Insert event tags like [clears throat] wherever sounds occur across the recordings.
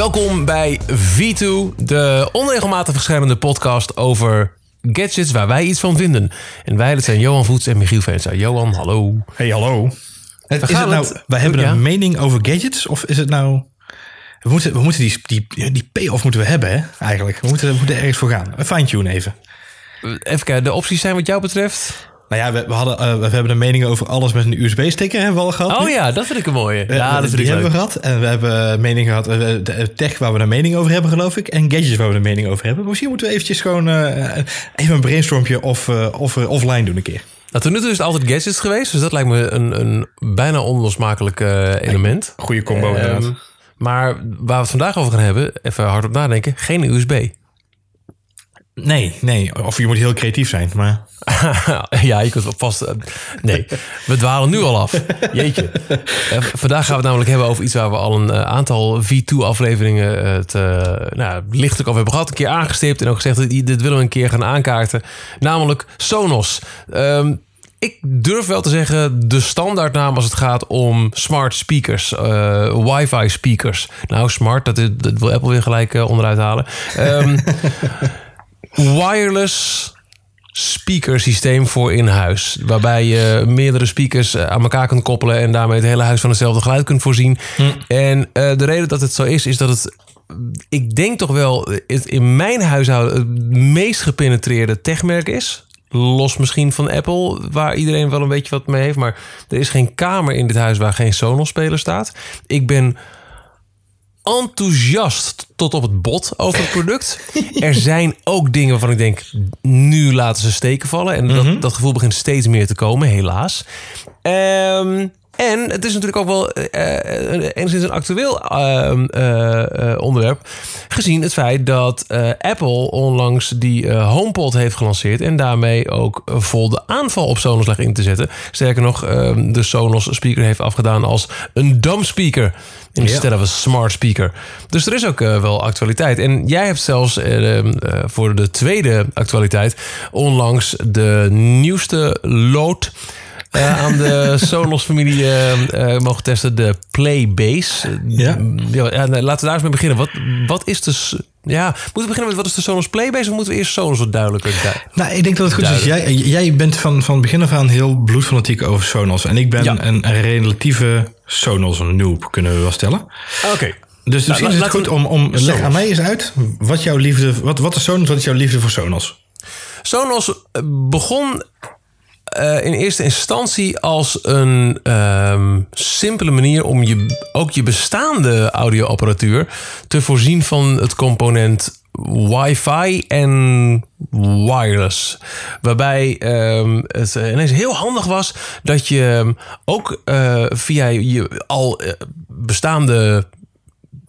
Welkom bij V2, de onregelmatig verschijnende podcast over gadgets waar wij iets van vinden. En wij, dat zijn Johan Voets en Michiel Venza. Johan, hallo. Hey, hallo. Het, is het nou, het- wij hebben ja? een mening over gadgets? Of is het nou... We moeten, we moeten die, die, die payoff moeten we hebben, hè? Eigenlijk. We moeten, we moeten ergens voor gaan. Een fine-tune even. Even kijken, de opties zijn wat jou betreft... Nou ja, we, we, hadden, eh, we hebben een mening over alles met een USB-sticker, hebben we al gehad. Oh ja, dat vind ik een mooie. Eh, Ja, dat vind die ik hebben leuk. we gehad. En we hebben een mening gehad. eh, de tech waar we een mening over hebben, geloof ik. En gadgets waar we een mening over hebben. Misschien moeten we eventjes gewoon eh, even een brainstormpje of, eh, of, eh, offline doen een keer. Nou, tot nu toe is het altijd gadgets geweest, dus dat lijkt me een, een bijna onlosmakelijk eh, element. Goede combo Ehm, inderdaad. maar waar we het vandaag over gaan hebben, even hardop nadenken, geen USB. Nee, nee. Of je moet heel creatief zijn. Maar [laughs] ja, je kunt vast. eh, Nee, we dwalen nu al af. Jeetje. Eh, vandaag gaan we het namelijk hebben over iets waar we al een eh, aantal V2-afleveringen het nou, lichtelijk over hebben gehad. Een keer aangestipt en ook gezegd: dit dit willen we een keer gaan aankaarten. Namelijk Sonos. Ehm, ik durf wel te zeggen de standaardnaam als het gaat om smart speakers, eh, wifi speakers. Nou, smart, dat, dat wil Apple weer gelijk onderuit halen. Ehm, wireless speakersysteem voor in huis. Waarbij je meerdere speakers eh, aan elkaar kunt koppelen en daarmee het hele huis van hetzelfde geluid kunt voorzien. En eh, de reden dat het zo is, is dat het. Ik denk toch wel het in mijn huishouden het meest gepenetreerde techmerk is. Los misschien van Apple, waar iedereen wel een beetje wat mee heeft. Maar er is geen kamer in dit huis waar geen Sonos-speler staat. Ik ben enthousiast tot op het bot over het product. [laughs] er zijn ook dingen waarvan ik denk, nu laten ze steken vallen. En dat, dat gevoel begint steeds meer te komen, helaas. Ehm, en het is natuurlijk ook wel eh, enigszins een actueel ehm, eh, eh, onderwerp. Gezien het feit dat Apple onlangs die HomePod heeft gelanceerd. En daarmee ook vol de aanval op Sonos lag in te zetten. Sterker nog, ehm, de Sonos speaker heeft afgedaan als een dumb speaker. Instead of een smart speaker. Dus er is ook eh, wel actualiteit. En jij hebt zelfs eh, eh, voor de tweede actualiteit onlangs de nieuwste lood aan de [laughs] Sonos-familie mogen testen. De Playbase. Ja. ja, laten we daar eens mee beginnen. Wat, wat is de... Ja, moeten we beginnen met wat is de Sonos Playbase? Of moeten we eerst Sonos wat duidelijker? Nou, ik denk dat het goed is. Jij, jij bent van, van begin af aan heel bloedfanatiek over Sonos. En ik ben Ja. een relatieve Sonos-noob, kunnen we wel stellen. Oké. Dus misschien la- is het goed om... om leg Sonos. aan mij eens uit wat jouw liefde... Wat, wat is Sonos, wat is jouw liefde voor Sonos? Sonos eh, begon eh, in eerste instantie als een ehm, simpele manier om je, ook je bestaande audioapparatuur te voorzien van het component wifi en wireless. Waarbij ehm, het eh, ineens heel handig was dat je ook eh, via je al eh, bestaande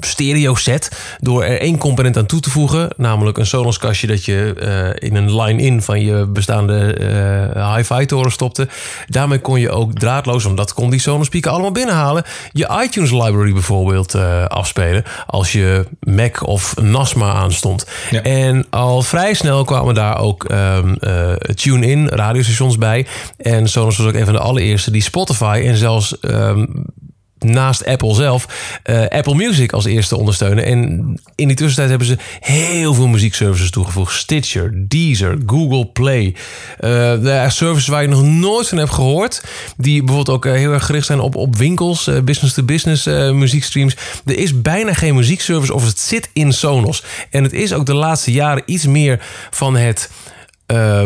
stereo set door er één component aan toe te voegen, namelijk een Sonos kastje dat je eh, in een line-in van je bestaande eh, hi-fi toren stopte. Daarmee kon je ook draadloos, want dat kon die Sonos speaker allemaal binnenhalen, je iTunes library bijvoorbeeld eh, afspelen als je Mac of Nasma aanstond. Ja. En al vrij snel kwamen daar ook ehm, eh, tune-in radiostations bij. En Sonos was ook een van de allereerste die Spotify en zelfs ehm, naast Apple zelf eh, Apple Music als eerste ondersteunen. En in die tussentijd hebben ze heel veel muziekservices toegevoegd. Stitcher, Deezer, Google Play. De services waar je nog nooit van hebt gehoord. Die bijvoorbeeld ook eh, heel erg gericht zijn op, op winkels, business-to-business muziekstreams. Er is bijna geen muziekservice of het zit in Sonos. En het is ook de laatste jaren iets meer van het...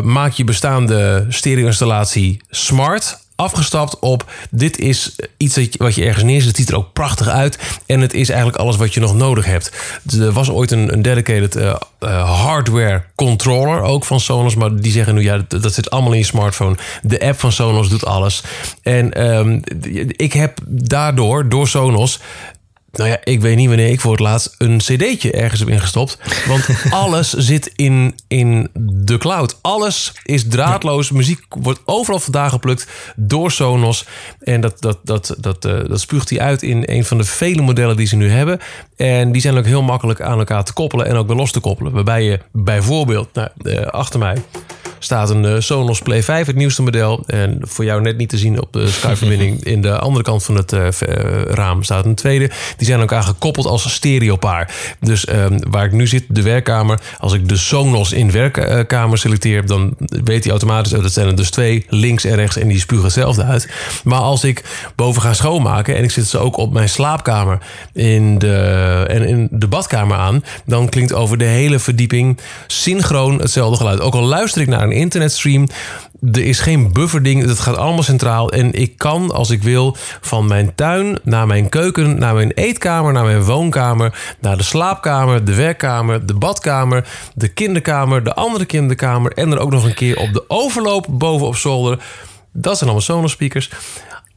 maak je bestaande stereo-installatie smart. Afgestapt op dit is iets wat je ergens neerzet. Het ziet er ook prachtig uit. En het is eigenlijk alles wat je nog nodig hebt. Er was ooit een, een dedicated eh, eh, hardware controller ook van Sonos. Maar die zeggen nu ja, dat, dat zit allemaal in je smartphone. De app van Sonos doet alles. En ehm, ik heb daardoor, door Sonos. Nou ja, ik weet niet wanneer ik voor het laatst een cd'tje ergens heb ingestopt. Want [laughs] alles zit in, in de cloud. Alles is draadloos. Muziek wordt overal vandaan geplukt door Sonos. En dat, dat, dat, dat, eh, dat spuugt hij uit in een van de vele modellen die ze nu hebben. En die zijn ook heel makkelijk aan elkaar te koppelen en ook weer los te koppelen. Waarbij je bijvoorbeeld, nou, eh, achter mij staat een eh, Sonos Play 5, het nieuwste model. En voor jou net niet te zien op de [laughs] Skype-verbinding. In de andere kant van het eh, eh, raam staat een tweede. Die zijn elkaar gekoppeld als stereopaar. Dus ehm, waar ik nu zit, de werkkamer. Als ik de Sonos in werkkamer selecteer, dan weet hij automatisch... oh, dat zijn er dus twee, links en rechts, en die spugen hetzelfde uit. Maar als ik boven ga schoonmaken... en ik zit ze ook op mijn slaapkamer in de, en in de badkamer aan... dan klinkt over de hele verdieping synchroon hetzelfde geluid. Ook al luister ik naar een internetstream... Er is geen bufferding, het gaat allemaal centraal. En ik kan, als ik wil, van mijn tuin naar mijn keuken, naar mijn eetkamer, naar mijn woonkamer, naar de slaapkamer, de werkkamer, de badkamer, de kinderkamer, de andere kinderkamer en dan ook nog een keer op de overloop boven op zolder. Dat zijn allemaal Sonos speakers.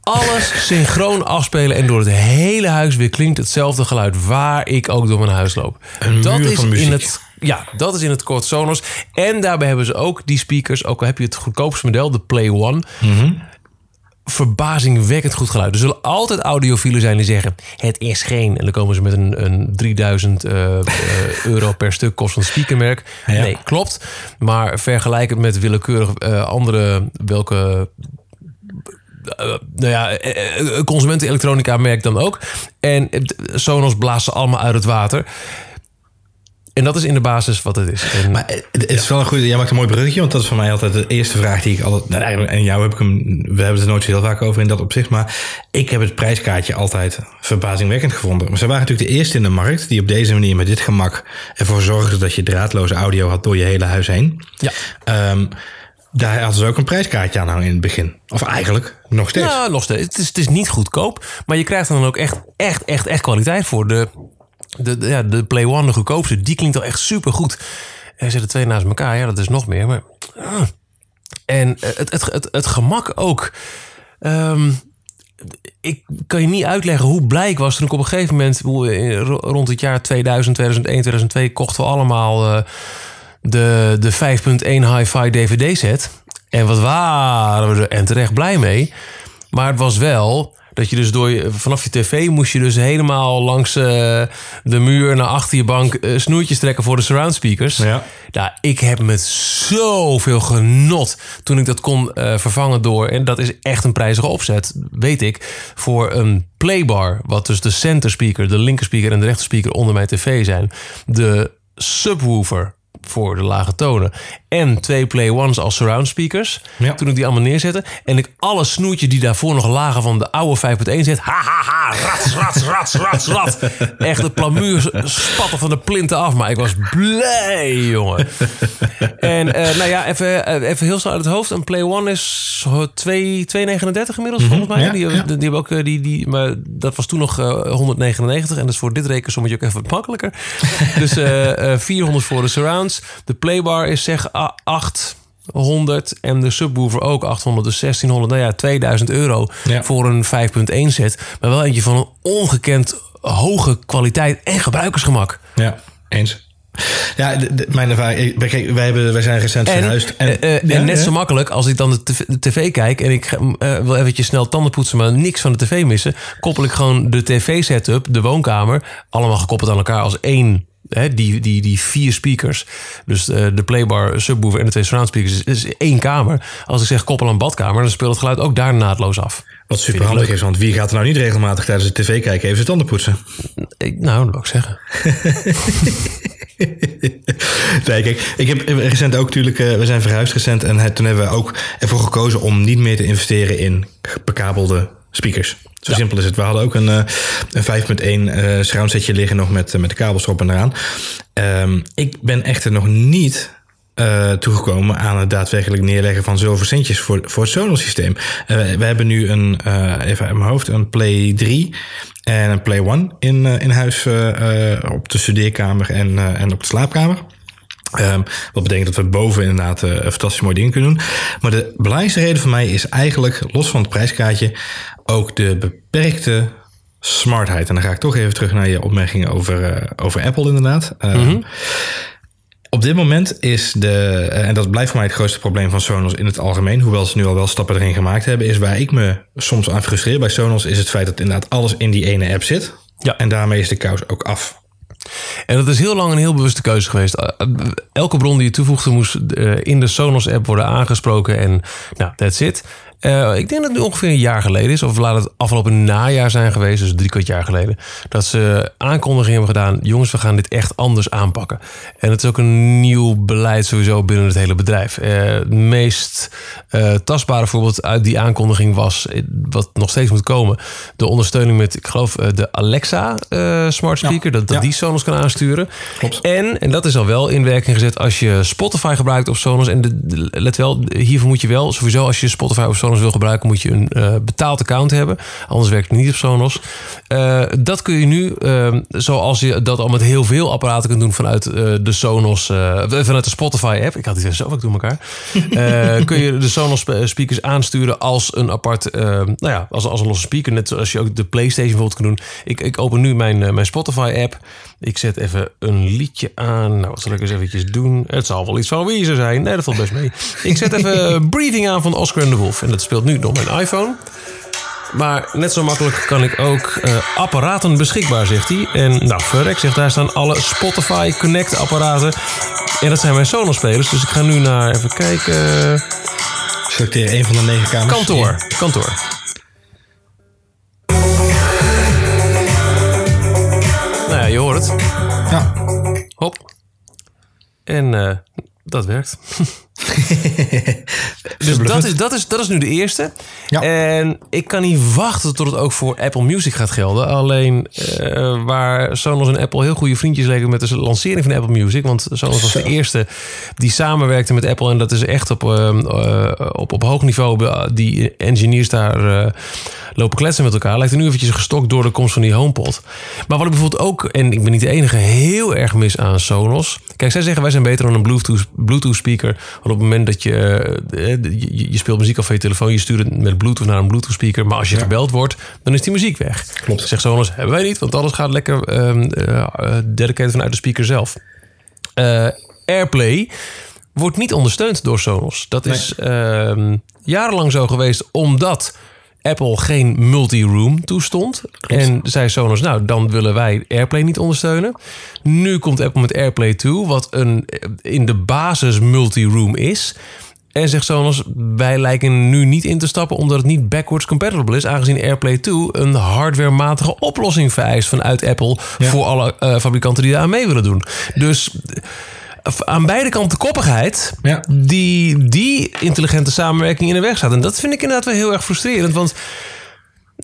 Alles synchroon afspelen en door het hele huis weer klinkt hetzelfde geluid waar ik ook door mijn huis loop. Een dat muur is in het ja, dat is in het kort Sonos. En daarbij hebben ze ook die speakers, ook al heb je het goedkoopste model, de Play One. Verbazingwekkend goed geluid. Er zullen altijd audiofielen zijn die zeggen: Het is geen. En dan komen ze met een, een 3000 eh, eh, euro per stuk kostend speakermerk. Ja. Nee, klopt. Maar vergelijk het met willekeurig eh, andere welke nou ja, consumentenelektronica merk dan ook. En Sonos blaast ze allemaal uit het water. En dat is in de basis wat het is. En, Maar het is wel een goede. Jij maakt een mooi bruggetje, want dat is voor mij altijd de eerste vraag die ik altijd. Nou, eigenlijk, en jou heb ik hem. We hebben het er nooit zo heel vaak over in dat opzicht. Maar ik heb het prijskaartje altijd verbazingwekkend gevonden. Maar ze waren natuurlijk de eerste in de markt die op deze manier met dit gemak ervoor zorgden dat je draadloze audio had door je hele huis heen. ja. Ehm, daar hadden ze ook een prijskaartje aan hangen in het begin. Of eigenlijk nog steeds. Ja, nog steeds. Het is, het is niet goedkoop. Maar je krijgt er dan ook echt, echt, echt, echt kwaliteit voor. De, de, ja, de Play One, de goedkoopste, die klinkt al echt super goed. Er zitten twee naast elkaar. Ja, dat is nog meer. Maar, ah. En eh, het, het, het, het gemak ook. Ehm, ik kan je niet uitleggen hoe blij was toen ik op een gegeven moment... eh, ro- rond het jaar 2000, 2001, 2002... kochten we allemaal eh, de, de 5.1 hi-fi dvd-set. En wat waren we er en terecht blij mee. Maar het was wel dat je dus door je, vanaf je tv moest je dus helemaal langs eh, de muur naar achter je bank eh, snoertjes trekken voor de surround speakers. Ja. Nou, ik heb met zoveel genot toen ik dat kon eh, vervangen door, en dat is echt een prijzige opzet, weet ik, voor een playbar, wat dus de center speaker, de linker speaker en de rechter speaker onder mijn tv zijn. De subwoofer voor de lage tonen. En twee Play Ones als surround speakers. Ja. Toen ik die allemaal neerzette. En ik alle snoertjes die daarvoor nog lagen van de oude 5.1 zet. Ha, ha, ha. Rats, rats, rats, rats, rats. Echt de plamuur spatten van de plinten af. Maar ik was blij, jongen. En eh, nou ja, even, eh, even heel snel uit het hoofd. Een Play One is zo 2 2,39 inmiddels volgens mij. ja, die, ja. die, die hebben ook eh, die, die, maar dat was toen nog eh, 199 en dat is voor dit rekensommetje ook even wat makkelijker. dus eh, 400 voor de surrounds. De playbar is zeg 800 en de subwoofer ook 800, dus 1600. Nou ja, 2000 euro Ja. voor een 5.1 set. Maar wel eentje van een ongekend hoge kwaliteit en gebruikersgemak. Ja, eens. Ja, mijn ervaring. ik- Kijk, wij, hebben, wij zijn recent En, verhuisd. eh, eh, ja, en net ja. zo makkelijk als ik dan de tv, de tv kijk en ik ga, eh, wil eventjes snel tanden poetsen, maar niks van de tv missen, koppel ik gewoon de tv-setup, de woonkamer, allemaal gekoppeld aan elkaar als één. Die, die, die vier speakers. Dus eh, de playbar, subwoofer en de twee surround speakers is, één kamer. Als ik zeg koppel aan badkamer, dan speelt het geluid ook daar naadloos af. Wat super handig is, want wie gaat er nou niet regelmatig tijdens de tv kijken even zijn tanden poetsen? Ik, nou, dat wil ik zeggen. [laughs] nee, kijk, ik heb recent ook natuurlijk, eh, we zijn verhuisd recent en het- toen hebben we ook ervoor gekozen om niet meer te investeren in bekabelde speakers. Zo simpel is het. We hadden ook een, eh, een 5.1 eh surround setje liggen nog met, eh, met de kabels erop en eraan. Ehm, ik ben echter nog niet eh, toegekomen aan het daadwerkelijk neerleggen van zoveel centjes voor, voor het Sonos systeem. We hebben nu een, even uit mijn hoofd, een Play 3 en een Play 1 in, in huis op de studeerkamer en, en op de slaapkamer. Ehm, wat betekent dat we boven inderdaad eh, fantastisch mooie dingen kunnen doen. Maar de belangrijkste reden voor mij is eigenlijk, los van het prijskaartje, ook de beperkte smartheid. En dan ga ik toch even terug naar je opmerkingen over, eh, over Apple inderdaad. Ehm, Op dit moment is de, eh, en dat blijft voor mij het grootste probleem van Sonos in het algemeen, hoewel ze nu al wel stappen erin gemaakt hebben, is waar ik me soms aan frustreer bij Sonos, is het feit dat inderdaad alles in die ene app zit. Ja. En daarmee is de kous ook af. En dat is heel lang een heel bewuste keuze geweest. Eh, Elke bron die je toevoegde moest eh, in de Sonos-app worden aangesproken. En nou, that's it. Eh, ik denk dat het nu ongeveer een jaar geleden is, of laat het afgelopen najaar zijn geweest, dus drie kwart jaar geleden, dat ze aankondigingen hebben gedaan. Jongens, we gaan dit echt anders aanpakken. En het is ook een nieuw beleid sowieso binnen het hele bedrijf. Eh, het meest eh, tastbare voorbeeld uit die aankondiging was, wat nog steeds moet komen, de ondersteuning met, ik geloof, de Alexa smart speaker, dat, dat ja. die Sonos kan aansturen. Klopt. En, en dat is al wel in werking gezet als je Spotify gebruikt op Sonos. En de, let wel, hiervoor moet je wel, sowieso als je Spotify op Sonos wil gebruiken, moet je een eh, betaald account hebben. Anders werkt het niet op Sonos. Eh, dat kun je nu, eh, zoals je dat al met heel veel apparaten kunt doen vanuit de Sonos, vanuit de Spotify app. Ik had die zo vaak door elkaar. [laughs] Kun je de Sonos spe- speakers aansturen als een apart, nou ja, als, als een losse speaker. Net zoals je ook de PlayStation bijvoorbeeld kan doen. Ik, ik open nu mijn, mijn Spotify app. Ik zet even een liedje aan. Nou, wat zal ik eens eventjes doen? Het zal wel iets van Weezer zijn. Nee, dat valt best mee. Ik zet even [laughs] Breathing aan van Oscar and the Wolf. En dat speelt nu door mijn iPhone. Maar net zo makkelijk kan ik ook eh, apparaten beschikbaar, zegt hij. En nou, verrek, zegt daar staan alle Spotify Connect apparaten. En dat zijn mijn Sonos spelers. Dus ik ga nu naar, even kijken... Selecteer een van de negen kamers. Kantoor, kantoor. Je hoort het. Ja. Hop. En eh, dat werkt. [laughs] dus dat is, dat, is, dat is nu de eerste. Ja. En ik kan niet wachten tot het ook voor Apple Music gaat gelden. Alleen eh, waar Sonos en Apple heel goede vriendjes leken met de lancering van Apple Music. Want Sonos was de eerste die samenwerkte met Apple. En dat is echt op, eh, op, op hoog niveau. Die engineers daar lopen kletsen met elkaar. Lijkt er nu eventjes gestokt door de komst van die HomePod. Maar wat ik bijvoorbeeld ook, en ik ben niet de enige, heel erg mis aan Sonos. Kijk, zij zeggen wij zijn beter dan een Bluetooth, Bluetooth speaker. Want op het moment dat je, eh, je, je speelt muziek af van je telefoon, je stuurt het met Bluetooth naar een Bluetooth speaker. Maar als je gebeld wordt, dan is die muziek weg. Klopt. Zegt Sonos, hebben wij niet, want alles gaat lekker ehm eh, dedicated vanuit de speaker zelf. Eh, AirPlay wordt niet ondersteund door Sonos. Dat is ehm, jarenlang zo geweest omdat Apple geen multi-room toestond. En zei Sonos, nou, dan willen wij AirPlay niet ondersteunen. Nu komt Apple met AirPlay 2, wat een, eh, in de basis multi-room is. En zegt Sonos, wij lijken nu niet in te stappen omdat het niet backwards compatible is, aangezien AirPlay 2 een hardwarematige oplossing vereist vanuit Apple voor alle eh, fabrikanten die daar aan mee willen doen. Dus aan beide kanten koppigheid Ja. die die intelligente samenwerking in de weg staat. En dat vind ik inderdaad wel heel erg frustrerend, want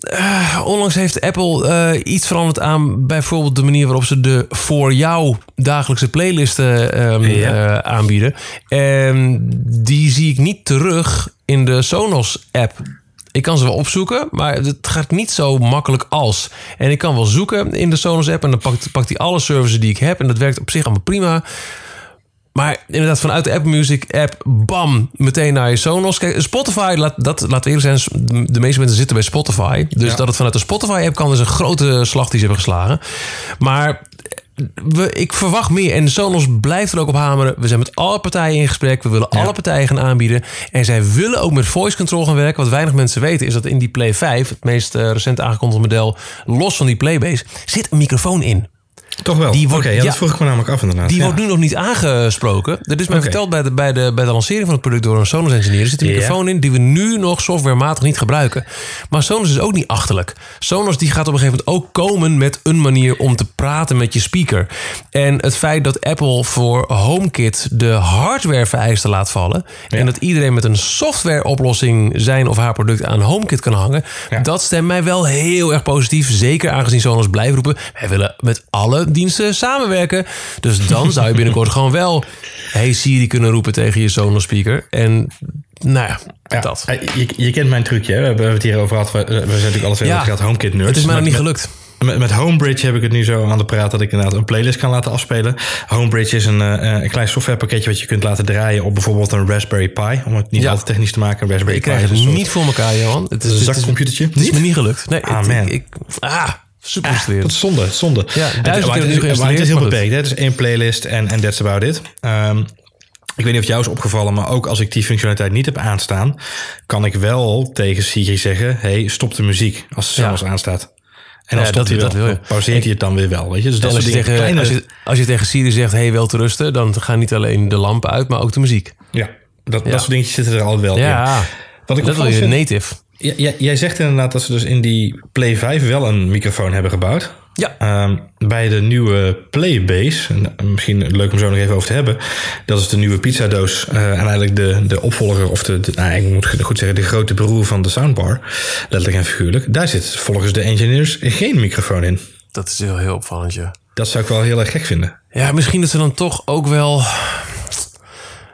eh, onlangs heeft Apple eh, iets veranderd aan bijvoorbeeld de manier waarop ze de voor jou dagelijkse playlisten ehm, Ja. eh, aanbieden. En die zie ik niet terug in de Sonos app. Ik kan ze wel opzoeken, maar het gaat niet zo makkelijk als. En ik kan wel zoeken in de Sonos app en dan pakt, pakt hij alle services die ik heb. En dat werkt op zich allemaal prima. Maar inderdaad, vanuit de Apple Music app, bam, meteen naar je Sonos. Kijk, Spotify, laat, dat, laten we eerlijk zijn, de meeste mensen zitten bij Spotify. Dus Ja. dat het vanuit de Spotify app kan, is een grote slag die ze hebben geslagen. Maar we, ik verwacht meer. En Sonos blijft er ook op hameren. We zijn met alle partijen in gesprek. We willen alle partijen gaan aanbieden. En zij willen ook met voice control gaan werken. Wat weinig mensen weten is dat in die Play 5, het meest eh, recent aangekondigde model, los van die Playbase, zit een microfoon in. Toch wel? Die Oké, wordt- ja, ja. dat vroeg ik me namelijk af inderdaad. Die ja. wordt nu nog niet aangesproken. Dat is mij verteld bij de, bij, de, bij de lancering van het product door een Sonos engineer. Er zit een Ja. microfoon in die we nu nog softwarematig niet gebruiken. Maar Sonos is ook niet achterlijk. Sonos die gaat op een gegeven moment ook komen met een manier om te praten met je speaker. En het feit dat Apple voor HomeKit de hardware vereisten laat vallen. En dat iedereen met een softwareoplossing zijn of haar product aan HomeKit kan hangen. Dat stemt mij wel heel erg positief. Zeker aangezien Sonos blijft roepen. Wij willen met alle diensten samenwerken. Dus dan zou je binnenkort gewoon wel... Hey Siri kunnen roepen tegen je Sonos speaker. En nou ja, Ja, dat. eh, Je, je kent mijn trucje, hè? we hebben het hier over gehad. We, we zijn natuurlijk alle twee Ja. ja. HomeKit nerds. Het is mij nog Met- niet gelukt. Met, met Homebridge heb ik het nu zo aan de praat dat ik inderdaad een playlist kan laten afspelen. Homebridge is een, eh, een klein softwarepakketje wat je kunt laten draaien op bijvoorbeeld een Raspberry Pi. Om het niet Ja. al te technisch te maken. Een Raspberry Ik Pi krijg het een niet voor elkaar, Johan. Het is, is, zakcomputertje. het is me niet gelukt. Nee, Ah, het- man. ik, ik- ah, super Dat frustrerend. is zonde, zonde. Ja, duizend maar het, is, maar het is heel beperkt. Hè? Het is één playlist en en that's about it. Ehm, ik weet niet of het jou is opgevallen, maar ook als ik die functionaliteit niet heb aanstaan, kan ik wel tegen Siri zeggen: hey, stop de muziek als Ja. Sonos aanstaat. En dan Ja, dat- hij dat wil je. Dan pauzeert hij het dan weer wel. Weet je? Dus dat als, je tegen, Kleine- als, je, als je tegen Siri zegt, hey, wel te rusten... dan gaan niet alleen de lampen uit, maar ook de muziek. Ja, dat, Ja. dat soort dingetjes zitten er al wel in. Ja, Wat ik dat wil je native. Jij- jij zegt inderdaad dat ze dus in die Play 5 wel een microfoon hebben gebouwd. Ja. Ehm, bij de nieuwe Playbase, eh, misschien leuk om zo nog even over te hebben. Dat is de nieuwe pizzadoos. eh, en eigenlijk de, de opvolger, of de, de- nou, ik moet goed zeggen, de grote broer van de soundbar. Letterlijk en figuurlijk. Daar zit volgens de engineers geen microfoon in. Dat is heel, heel opvallend, ja. Dat zou ik wel heel erg gek vinden. Ja, misschien dat ze dan toch ook wel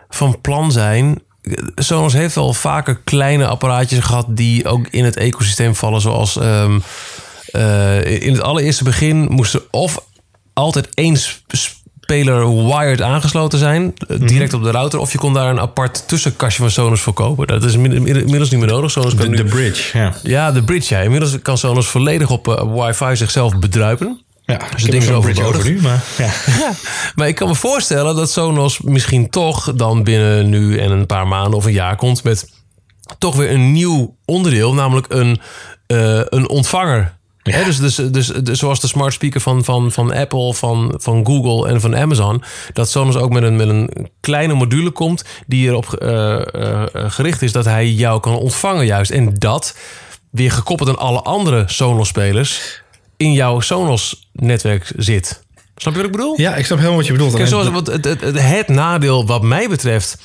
van plan zijn. Sonos heeft al vaker kleine apparaatjes gehad die ook in het ecosysteem vallen. Zoals ehm, eh, in het allereerste begin moest er of altijd één sp- speler wired aangesloten zijn, eh, direct op de router. Of je kon daar een apart tussenkastje van Sonos voor kopen. Dat is inmiddels niet meer nodig. Sonos kan De, nu de bridge, ja. ja, de bridge. Ja. Inmiddels kan Sonos volledig op eh, wifi zichzelf bedruipen. Ja, Dus ik het heb ding is zo'n bridge overbodig. over nu, maar [laughs] ja. Maar ik kan me voorstellen dat Sonos misschien toch dan binnen nu en een paar maanden of een jaar komt met toch weer een nieuw onderdeel, namelijk een, eh, een ontvanger. Dus, dus, dus, dus zoals de smart speaker van, van, van Apple, van, van Google en van Amazon, dat Sonos ook met een, met een kleine module komt die erop eh, gericht is dat hij jou kan ontvangen juist. En dat weer gekoppeld aan alle andere Sonos-spelers in jouw Sonos-netwerk zit. Snap je wat ik bedoel? ja, ik snap helemaal wat je bedoelt. Kijk, zoals, het, het, het nadeel wat mij betreft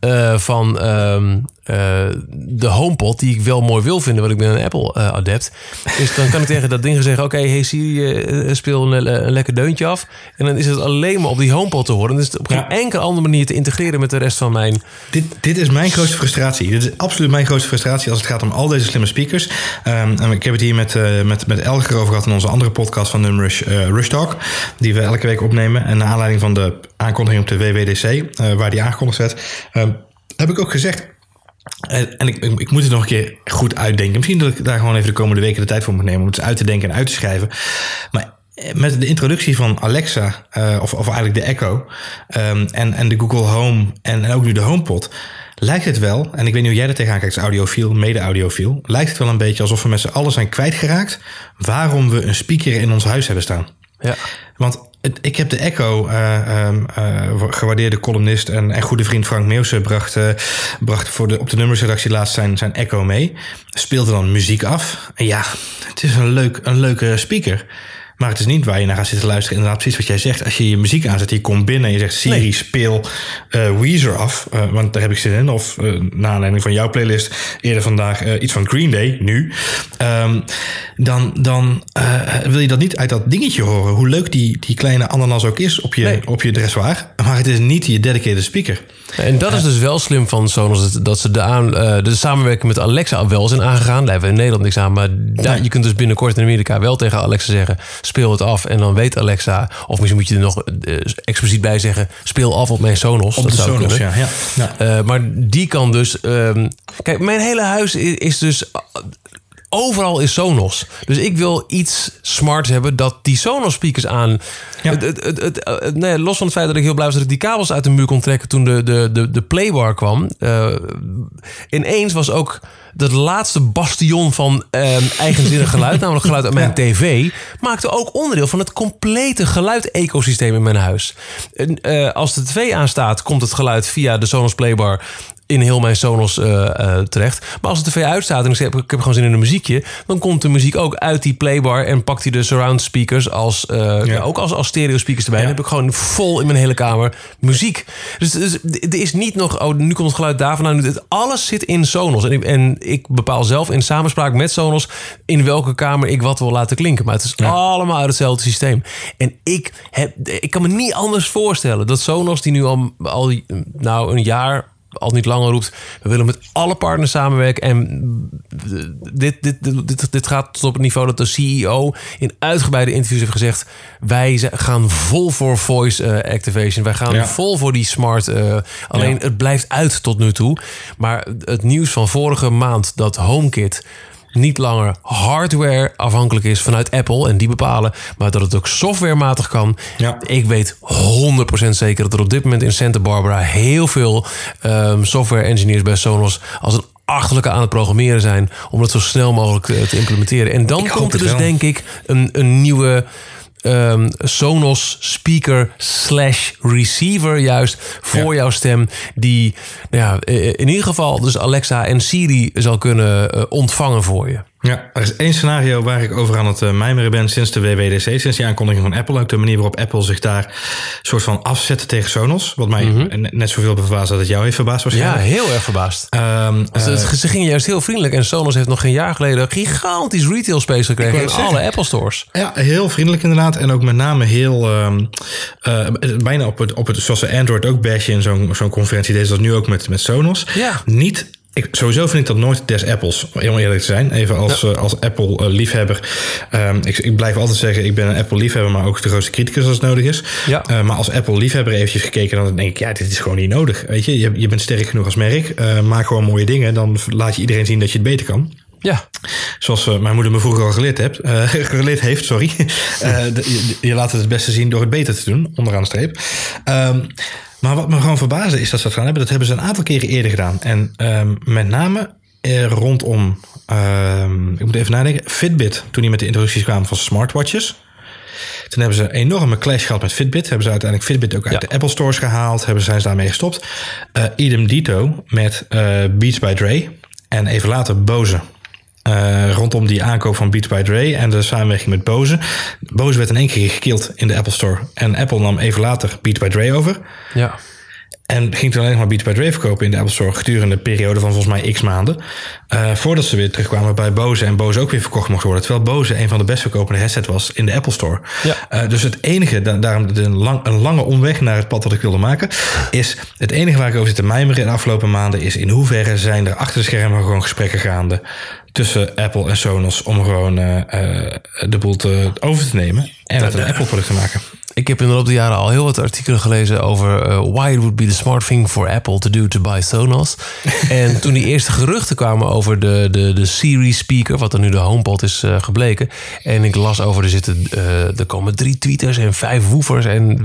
eh, van ehm, eh, de HomePod, die ik wel mooi wil vinden, want ik ben een Apple-adept, is dan kan ik [laughs] tegen dat ding zeggen, oké, hey Siri, eh, speel een, een lekker deuntje af. En dan is het alleen maar op die HomePod te horen. Is het op geen Ja. enkele andere manier te integreren met de rest van mijn... Dit, dit is mijn grootste frustratie. Dit is absoluut mijn grootste frustratie als het gaat om al deze slimme speakers. Ehm, en ik heb het hier met, eh met, met Elger over gehad in onze andere podcast van Numrush eh Rush Talk. Die we elke week opnemen. En naar aanleiding van de aankondiging op de WWDC, eh, waar die aangekondigd werd, ehm, heb ik ook gezegd. En, en ik, ik, ik moet het nog een keer goed uitdenken. Misschien dat ik daar gewoon even de komende weken de tijd voor moet nemen om het eens uit te denken en uit te schrijven. Maar met de introductie van Alexa, eh, of, of eigenlijk de Echo, ehm, en, en de Google Home en, en ook nu de HomePod, lijkt het wel, en ik weet niet hoe jij er tegenaan kijkt als audiofiel, mede-audiofiel, lijkt het wel een beetje alsof we met z'n allen zijn kwijtgeraakt waarom we een speaker in ons huis hebben staan. Ja. Want ik heb de Echo, eh, ehm, eh, gewaardeerde columnist en, goede vriend Frank Meeuwse bracht, eh, bracht voor de, op de nummersredactie laatst zijn, zijn Echo mee. Speelde dan muziek af. En ja, het is een, leuk, een leuke speaker. Maar het is niet waar je naar gaat zitten luisteren. Inderdaad, precies wat jij zegt. Als je je muziek aanzet, je komt binnen en je zegt... Siri, Nee. speel eh, Weezer af. eh, want daar heb ik zin in. Of uh, naar aanleiding van jouw playlist eerder vandaag iets van Green Day, nu. Ehm, dan dan wil je dat niet uit dat dingetje horen. Hoe leuk die, die kleine ananas ook is op je, Nee. op je dressoir. Maar het is niet je dedicated speaker. En dat is dus wel slim van Sonos, dat, ze de, aan, eh, de samenwerking met Alexa wel zijn aangegaan. Daar hebben we in Nederland niks aan, maar daar, je kunt dus binnenkort in Amerika wel tegen Alexa zeggen, speel het af. En dan weet Alexa, of misschien moet je er nog eh, expliciet bij zeggen, speel af op mijn Sonos. Op dat de zou Sonos, kunnen. ja. ja. Eh, maar die kan dus. ehm, kijk, mijn hele huis is, is dus. Overal is Sonos. Dus ik wil iets smarts hebben dat die Sonos speakers aan. Ja. Het, het, het, nee, los van het feit dat ik heel blij was dat ik die kabels uit de muur kon trekken toen de, de, de, de playbar kwam. eh, ineens was ook dat laatste bastion van ehm, eigenzinnig geluid, [laughs] namelijk geluid uit mijn tv, maakte ook onderdeel van het complete geluid-ecosysteem in mijn huis. En, eh, als de tv aanstaat, komt het geluid via de Sonos Playbar in heel mijn Sonos eh, eh, terecht. Maar als de tv uitstaat en ik, zeg, ik heb gewoon zin in een muziekje... dan komt de muziek ook uit die playbar... en pakt hij de surround speakers als, eh, ja, ook als, als stereo speakers erbij. Ja. Dan heb ik gewoon vol in mijn hele kamer muziek. Dus, dus er is niet nog... oh, nu komt het geluid daarvan. Nou, het, alles zit in Sonos. En ik, en ik bepaal zelf in samenspraak met Sonos... in welke kamer ik wat wil laten klinken. Maar het is allemaal uit hetzelfde systeem. En ik, heb, ik kan me niet anders voorstellen... dat Sonos, die nu al, al nou, een jaar al niet langer roept... we willen met alle partners samenwerken. En dit, dit, dit, dit, gaat tot op het niveau dat de CEO... in uitgebreide interviews heeft gezegd... wij ze- gaan vol voor voice eh, activation. Wij gaan vol voor die smart... eh, alleen het blijft uit tot nu toe. Maar het nieuws van vorige maand dat HomeKit niet langer hardware afhankelijk is vanuit Apple en die bepalen, maar dat het ook softwarematig kan. Ja. Ik weet 100% zeker dat er op dit moment in Santa Barbara heel veel ehm, software engineers bij Sonos als een achterlijke aan het programmeren zijn om het zo snel mogelijk te, te implementeren. En dan Ik komt er dus wel. denk ik een, een nieuwe ehm, Sonos speaker slash receiver juist voor jouw stem. Die nou ja, in ieder geval dus Alexa en Siri zal kunnen eh, ontvangen voor je. Ja, er is één scenario waar ik over aan het eh, mijmeren ben sinds de WWDC, sinds die aankondiging van Apple. Ook de manier waarop Apple zich daar soort van afzet tegen Sonos. Wat mij net- net zoveel verbaasd dat het jou heeft verbaasd Mhm. Ja, heel erg verbaasd. Ehm, Dus eh, het- ze gingen juist heel vriendelijk. En Sonos heeft nog geen jaar geleden gigantisch retail space gekregen in zeggen. alle Apple stores. Ja, heel vriendelijk inderdaad. En ook met name heel... ehm, eh, bijna op het, op het... Zoals ze Android ook bashen in zo'n zo'n conferentie. Deze dat nu ook met, met Sonos. Ja. Niet... Ik, sowieso vind ik dat nooit des Apples, om eerlijk te zijn. Even als, eh, als Apple-liefhebber. ik, ik blijf altijd zeggen, ik ben een Apple-liefhebber... maar ook de grootste criticus als het nodig is. Ja. Eh, maar als Apple-liefhebber eventjes gekeken... dan denk ik, ja, dit is gewoon niet nodig. Weet je, je, je bent sterk genoeg als merk. Eh, maak gewoon mooie dingen. Dan laat je iedereen zien dat je het beter kan. Ja, Zoals eh, mijn moeder me vroeger al geleerd, hebt, eh, [laughs] geleerd heeft. Sorry. [laughs] Eh, de- je, je laat het het beste zien door het beter te doen, onderaan de streep. Ehm, maar wat me gewoon verbaasde is dat ze dat gaan hebben. Dat hebben ze een aantal keren eerder gedaan. En ehm, met name rondom, ehm, ik moet even nadenken, Fitbit. Toen die met de introducties kwamen van smartwatches. Toen hebben ze een enorme clash gehad met Fitbit. Hebben ze uiteindelijk Fitbit ook uit Ja. de Apple stores gehaald. Hebben, zijn ze daarmee gestopt. Eh idem dito met Beats by Dre. En even later Bose. Eh, rondom die aankoop van Beats by Dre en de samenwerking met Bose. Bose werd in één keer gekild in de Apple Store. En Apple nam even later Beats by Dre over. ja. En ging toen alleen maar Beats by Dre verkopen in de Apple Store gedurende een periode van volgens mij x maanden. Eh, voordat ze weer terugkwamen bij Bose en Bose ook weer verkocht mocht worden. Terwijl Bose een van de best verkopende headsets was in de Apple Store. Ja. Eh, dus het enige, da- daarom de lang, een lange omweg naar het pad wat ik wilde maken, is het enige waar ik over zit te mijmeren in de afgelopen maanden is in hoeverre zijn er achter de schermen gewoon gesprekken gaande tussen Apple en Sonos om gewoon eh, eh, de boel te, over te nemen en het een Apple product te maken. Ik heb in de loop der jaren al heel wat artikelen gelezen over eh, why it would be the smart thing for Apple to do to buy Sonos. [laughs] en toen die eerste geruchten kwamen over de, de, de Siri speaker, wat er nu de HomePod is gebleken. En ik las over, er, zitten, er komen drie tweeters en vijf woofers. En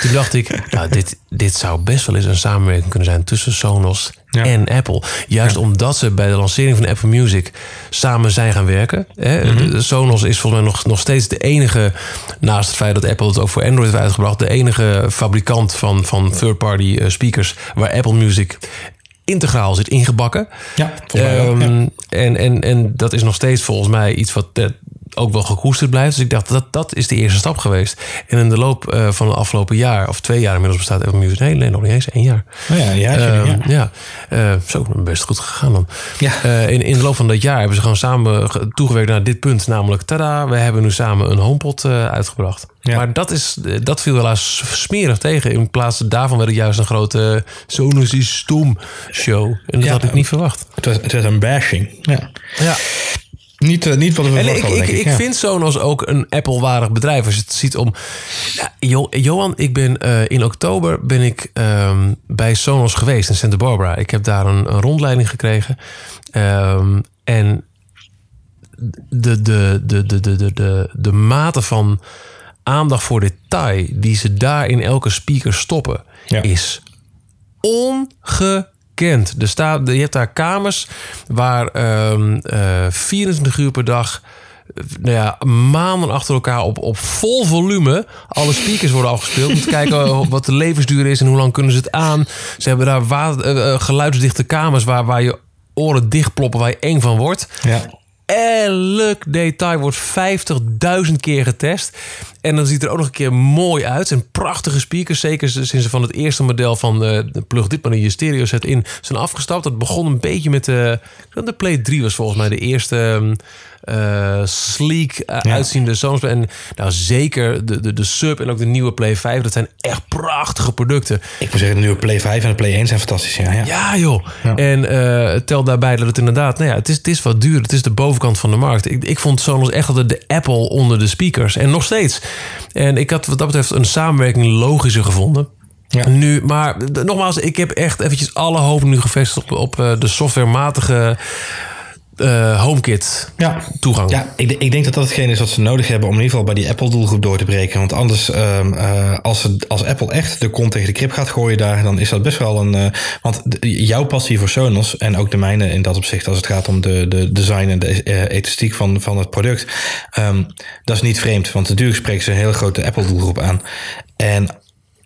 toen dacht ik, nou, dit, dit zou best wel eens een samenwerking kunnen zijn tussen Sonos Ja. en Apple. Juist omdat ze bij de lancering van Apple Music samen zijn gaan werken. Hè? De- Sonos is volgens mij nog, nog steeds de enige, naast het feit dat Apple het ook voor Android heeft uitgebracht, de enige fabrikant van, van third-party eh, speakers waar Apple Music integraal zit ingebakken. Ja, volgens mij ja. Ehm, en, en, en dat is nog steeds volgens mij iets wat eh, ook wel gekoesterd blijft. Dus ik dacht, dat, dat is de eerste stap geweest. En in de loop eh, van het afgelopen jaar, of twee jaar inmiddels bestaat Apple Music. Nee, nee nog niet eens, één jaar. Oh ja, een jaartje Ehm, ja. ja, Eh, zo, best goed gegaan dan. Ja. Eh, in, in de loop van dat jaar hebben ze gewoon samen ge- toegewerkt naar dit punt. Namelijk, tada, we hebben nu samen een HomePod eh, uitgebracht. Ja. Maar dat, is, dat viel helaas smerig tegen. In plaats daarvan werd het juist een grote Sonos is stom show. En dat Ja, had ik niet verwacht. Het werd, het werd een bashing. Ja. Ja. Niet, eh, niet wat we verwacht ik, hadden, ik, ik ik. ja. vind Sonos ook een Apple-waardig bedrijf. Als je het ziet om... Ja, Jo- Johan, ik ben eh, in oktober ben ik ehm, bij Sonos geweest in Santa Barbara. Ik heb daar een, een rondleiding gekregen. Ehm, en de, de, de, de, de, de, de, de mate van aandacht voor detail... die ze daar in elke speaker stoppen... Ja. is ongekend. Er staat, je hebt daar kamers waar ehm eh 24 uur per dag... eh, Nou ja, maanden achter elkaar op, op vol volume alle speakers worden afgespeeld. Om te kijken [laughs] wat de levensduur is en hoe lang kunnen ze het aan. Ze hebben daar wa- eh, eh, geluidsdichte kamers waar, waar je oren dichtploppen, waar je eng van wordt. Ja. Elk detail wordt 50.000 keer getest. En dan ziet er ook nog een keer mooi uit. Zijn prachtige speakers. Zeker sinds ze van het eerste model van eh, de plug dit maar in je stereo set in zijn afgestapt. Dat begon een beetje met de... De Play 3 was volgens mij de eerste eh, sleek eh, uitziende Sonos. En nou zeker de, de, de Sub en ook de nieuwe Play 5. Dat zijn echt prachtige producten. Ik moet zeggen, de nieuwe Play 5 en de Play 1 zijn fantastisch. Ja, ja. Ja, joh. En eh, tel daarbij dat het inderdaad, nou ja, het is, het is wat duur. Het is de bovenkant van de markt. Ik, ik vond Sonos echt altijd de Apple onder de speakers. En nog steeds. En ik had wat dat betreft een samenwerking logischer gevonden. Ja. Nu, maar nogmaals, ik heb echt eventjes alle hoop nu gevestigd op, op de softwarematige eh, HomeKit Ja. toegang. Ja, ik, ik denk dat dat hetgeen is wat ze nodig hebben om in ieder geval bij die Apple-doelgroep door te breken. Want anders, ehm, eh, als, ze, als Apple echt de kont tegen de krip gaat gooien daar, dan is dat best wel een. eh, want jouw passie voor Sonos en ook de mijne in dat opzicht, als het gaat om de, de design en de ethiciek van, van het product, ehm, dat is niet vreemd. Want natuurlijk spreken ze een hele grote Apple-doelgroep aan. En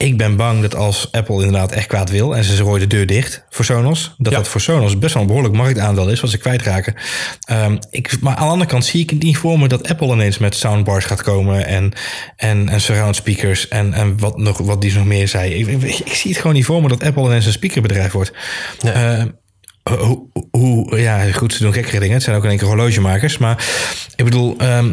ik ben bang dat als Apple inderdaad echt kwaad wil en ze gooien de deur dicht voor Sonos, dat Ja. dat voor Sonos best wel een behoorlijk marktaandeel is wat ze kwijtraken. Ehm, ik, maar aan de andere kant zie ik het niet voor me dat Apple ineens met soundbars gaat komen en, en, en surround speakers en, en wat, nog, wat die nog meer zei. Ik, ik, ik zie het gewoon niet voor me dat Apple ineens een speakerbedrijf wordt. Nee. Eh, hoe, hoe, ja, goed, ze doen gekkere dingen. Het zijn ook in één keer horlogemakers. Maar ik bedoel, ehm,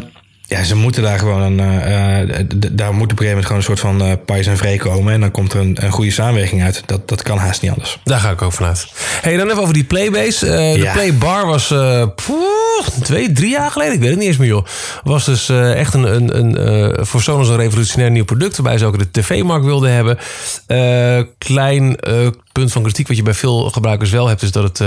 ja, ze moeten daar gewoon een. eh, eh, daar moet op een gegeven moment gewoon een soort van pais en vree komen. En dan komt er een, een goede samenwerking uit. Dat, dat kan haast niet anders. Daar ga ik ook vanuit. Hey, dan even over die Playbase. De. Playbar was poeh, twee, drie jaar geleden, ik weet het niet eens meer joh. Was dus echt een, een, een voor Sonos een revolutionair nieuw product. Waarbij ze ook de tv-markt wilden hebben. Klein punt van kritiek wat je bij veel gebruikers wel hebt, is dat het...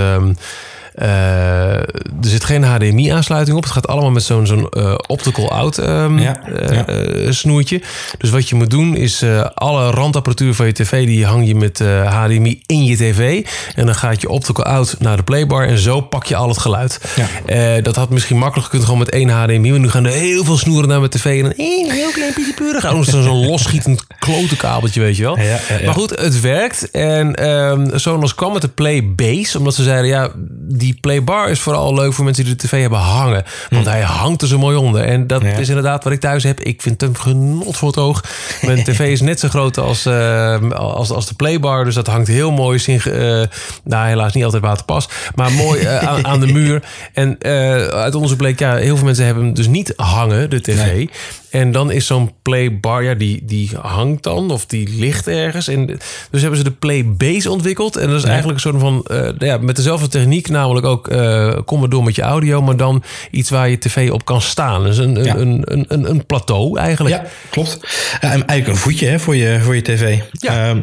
eh, er zit geen HDMI-aansluiting op. Het gaat allemaal met zo'n zo'n eh, optical out ehm, Ja, eh, ja. snoertje. Dus wat je moet doen is alle randapparatuur van je tv... die hang je met HDMI in je tv. En dan gaat je optical out naar de playbar... en zo pak je al het geluid. Ja. Dat had misschien makkelijk gekund gewoon met één HDMI... maar nu gaan er heel veel snoeren naar mijn tv... en dan één heel klein beetje puur. Gaan zo'n zo'n [laughs] losschietend klote kabeltje, weet je wel. Ja, ja, ja. Maar goed, het werkt. En ehm Sonos kwam met de Play Base. Omdat ze zeiden, ja, die Playbar is vooral leuk voor mensen die de tv hebben hangen. Want hij hangt er zo mooi onder. En dat Hm. Ja. is inderdaad wat ik thuis heb. Ik vind hem genot voor het oog. Mijn tv is net zo groot als, ehm, als, als de Playbar. Dus dat hangt heel mooi. Synch- eh nou, helaas niet altijd waterpas. Maar mooi eh, aan, aan de muur. En eh, uit onderzoek bleek, ja, heel veel mensen hebben hem dus niet hangen, de tv. Nee. En dan is zo'n playbar, ja, die, die hangt dan of die ligt ergens. En dus hebben ze de playbase ontwikkeld. En dat is eigenlijk een soort van, eh, ja, met dezelfde techniek, namelijk ook eh kom maar door met je audio, maar dan iets waar je tv op kan staan. Dus een, een, Ja. een, een, een, een plateau eigenlijk. Ja, klopt. En eigenlijk een voetje hè, voor, je, voor je tv. Ja. Ehm,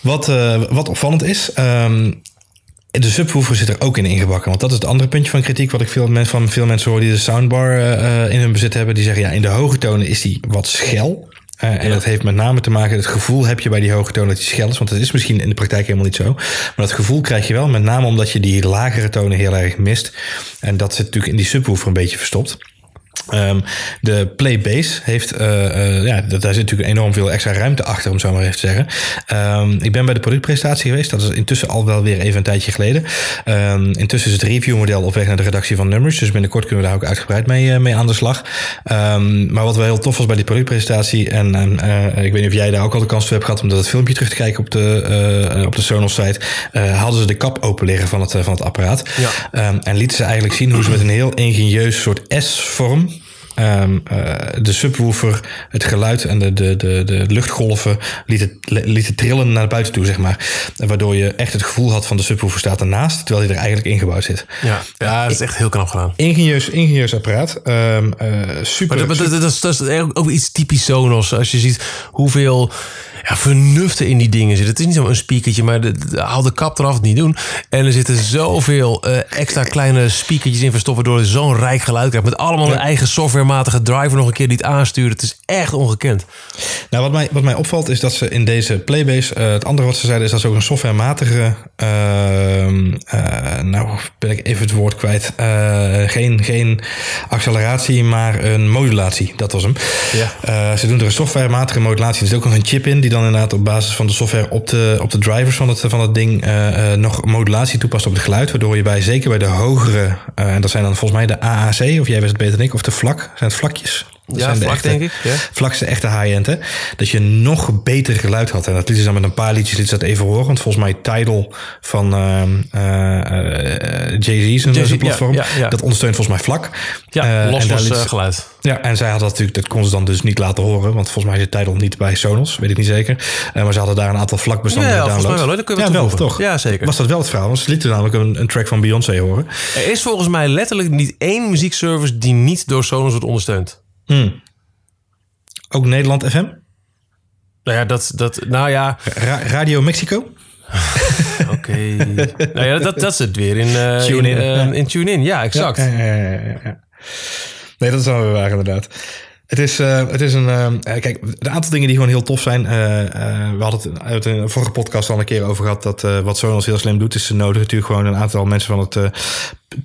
wat, eh, wat opvallend is. ehm, de subwoofer zit er ook in ingebakken. Want dat is het andere puntje van kritiek. Wat ik veel men, van veel mensen hoor die de soundbar eh, eh, in hun bezit hebben. Die zeggen ja, in de hoge tonen is die wat schel. Eh, en dat heeft met name te maken, het gevoel heb je bij die hoge tonen dat die schel is. Want dat is misschien in de praktijk helemaal niet zo. Maar dat gevoel krijg je wel met name omdat je die lagere tonen heel erg mist. En dat zit natuurlijk in die subwoofer een beetje verstopt. Ehm, de Playbase heeft, eh, eh, ja, daar zit natuurlijk enorm veel extra ruimte achter, om zo maar even te zeggen. Ehm, ik ben bij de productpresentatie geweest, dat is intussen al wel weer even een tijdje geleden. Ehm, intussen is het reviewmodel op weg naar de redactie van Numbers, dus binnenkort kunnen we daar ook uitgebreid mee, eh, mee aan de slag. Maar wat wel heel tof was bij die productpresentatie, en, ik weet niet of jij daar ook al de kans toe hebt gehad om dat filmpje terug te kijken op de, op de Sonos site, hadden ze de kap open liggen van het, van het apparaat. Ja. En lieten ze eigenlijk zien hoe ze met een heel ingenieus soort S-vorm ehm, eh, de subwoofer, het geluid en de, de, de, de luchtgolven lieten, lieten trillen naar buiten toe, zeg maar. Waardoor je echt het gevoel had van de subwoofer staat ernaast, terwijl hij er eigenlijk ingebouwd zit. Ja, ja, dat is echt heel knap gedaan. Ingenieus, ingenieus apparaat. Ehm, eh, super. Maar dat, dat, dat, dat is, dat is ook iets typisch Sonos. Als je ziet hoeveel ja, vernuften in die dingen zit. Het is niet zo'n speakertje, maar de, de- haal de kap eraf, het niet doen. En er zitten zoveel eh, extra kleine speakertjes in verstopt... waardoor je zo'n rijk geluid krijgt. Met allemaal een eigen softwarematige driver nog een keer die het aansturen. Het is echt ongekend. Nou, wat mij, wat mij opvalt is dat ze in deze Playbase... eh, het andere wat ze zeiden is dat ze ook een softwarematige... ehm, eh, nou, ben ik even het woord kwijt. Eh, geen, geen acceleratie, maar een modulatie. Dat was hem. Ja. Eh, ze doen er een softwarematige modulatie. Er zit ook nog een chip in die dan inderdaad op basis van de software... op de, op de drivers van het, van het ding eh, eh, nog modulatie toepast op het geluid. Waardoor je bij, zeker bij de hogere... eh, en dat zijn dan volgens mij de AAC, of jij weet het beter dan ik... of de vlak, zijn het vlakjes? Dat Ja, zijn de vlak, echte- denk ik, ja. Echte high-end, hè? Dat je nog beter geluid had. En dat lieten ze dan met een paar liedjes liet ze dat even horen. Want volgens mij Tidal van ehm, eh, eh, Jay-Z, zijn platform, ja, ja, ja. dat ondersteunt volgens mij vlak. Ja, Eh, en los was liet ze- geluid. ja, en zij hadden dat natuurlijk, dat kon ze dan dus niet laten horen. Want volgens mij zit Tidal niet bij Sonos, weet ik niet zeker. Maar ze hadden daar een aantal vlakbestanden Ja, ja, volgens mij wel, hoor. Dat kunnen we ja, wel, toch? Ja, zeker. Was dat wel het verhaal? Want ze lieten namelijk een, een track van Beyoncé horen. Er is volgens mij letterlijk niet één muziekservice... die niet door Sonos wordt ondersteund. Hmm. Ook Nederland FM? Nou ja, dat... dat nou ja, Ra- Radio Mexico? [laughs] Oké. nou ja, dat, dat zit weer in, uh, Tune in. in, uh, in TuneIn. Ja, exact. Ja, ja, ja, ja, ja. Nee, dat is wel weer waar inderdaad. Het is, uh, het is een. Uh, kijk, een aantal dingen die gewoon heel tof zijn. Uh, we hadden het uit een vorige podcast al een keer over gehad. Dat wat Sonos heel slim doet, is ze nodigen natuurlijk gewoon een aantal mensen van het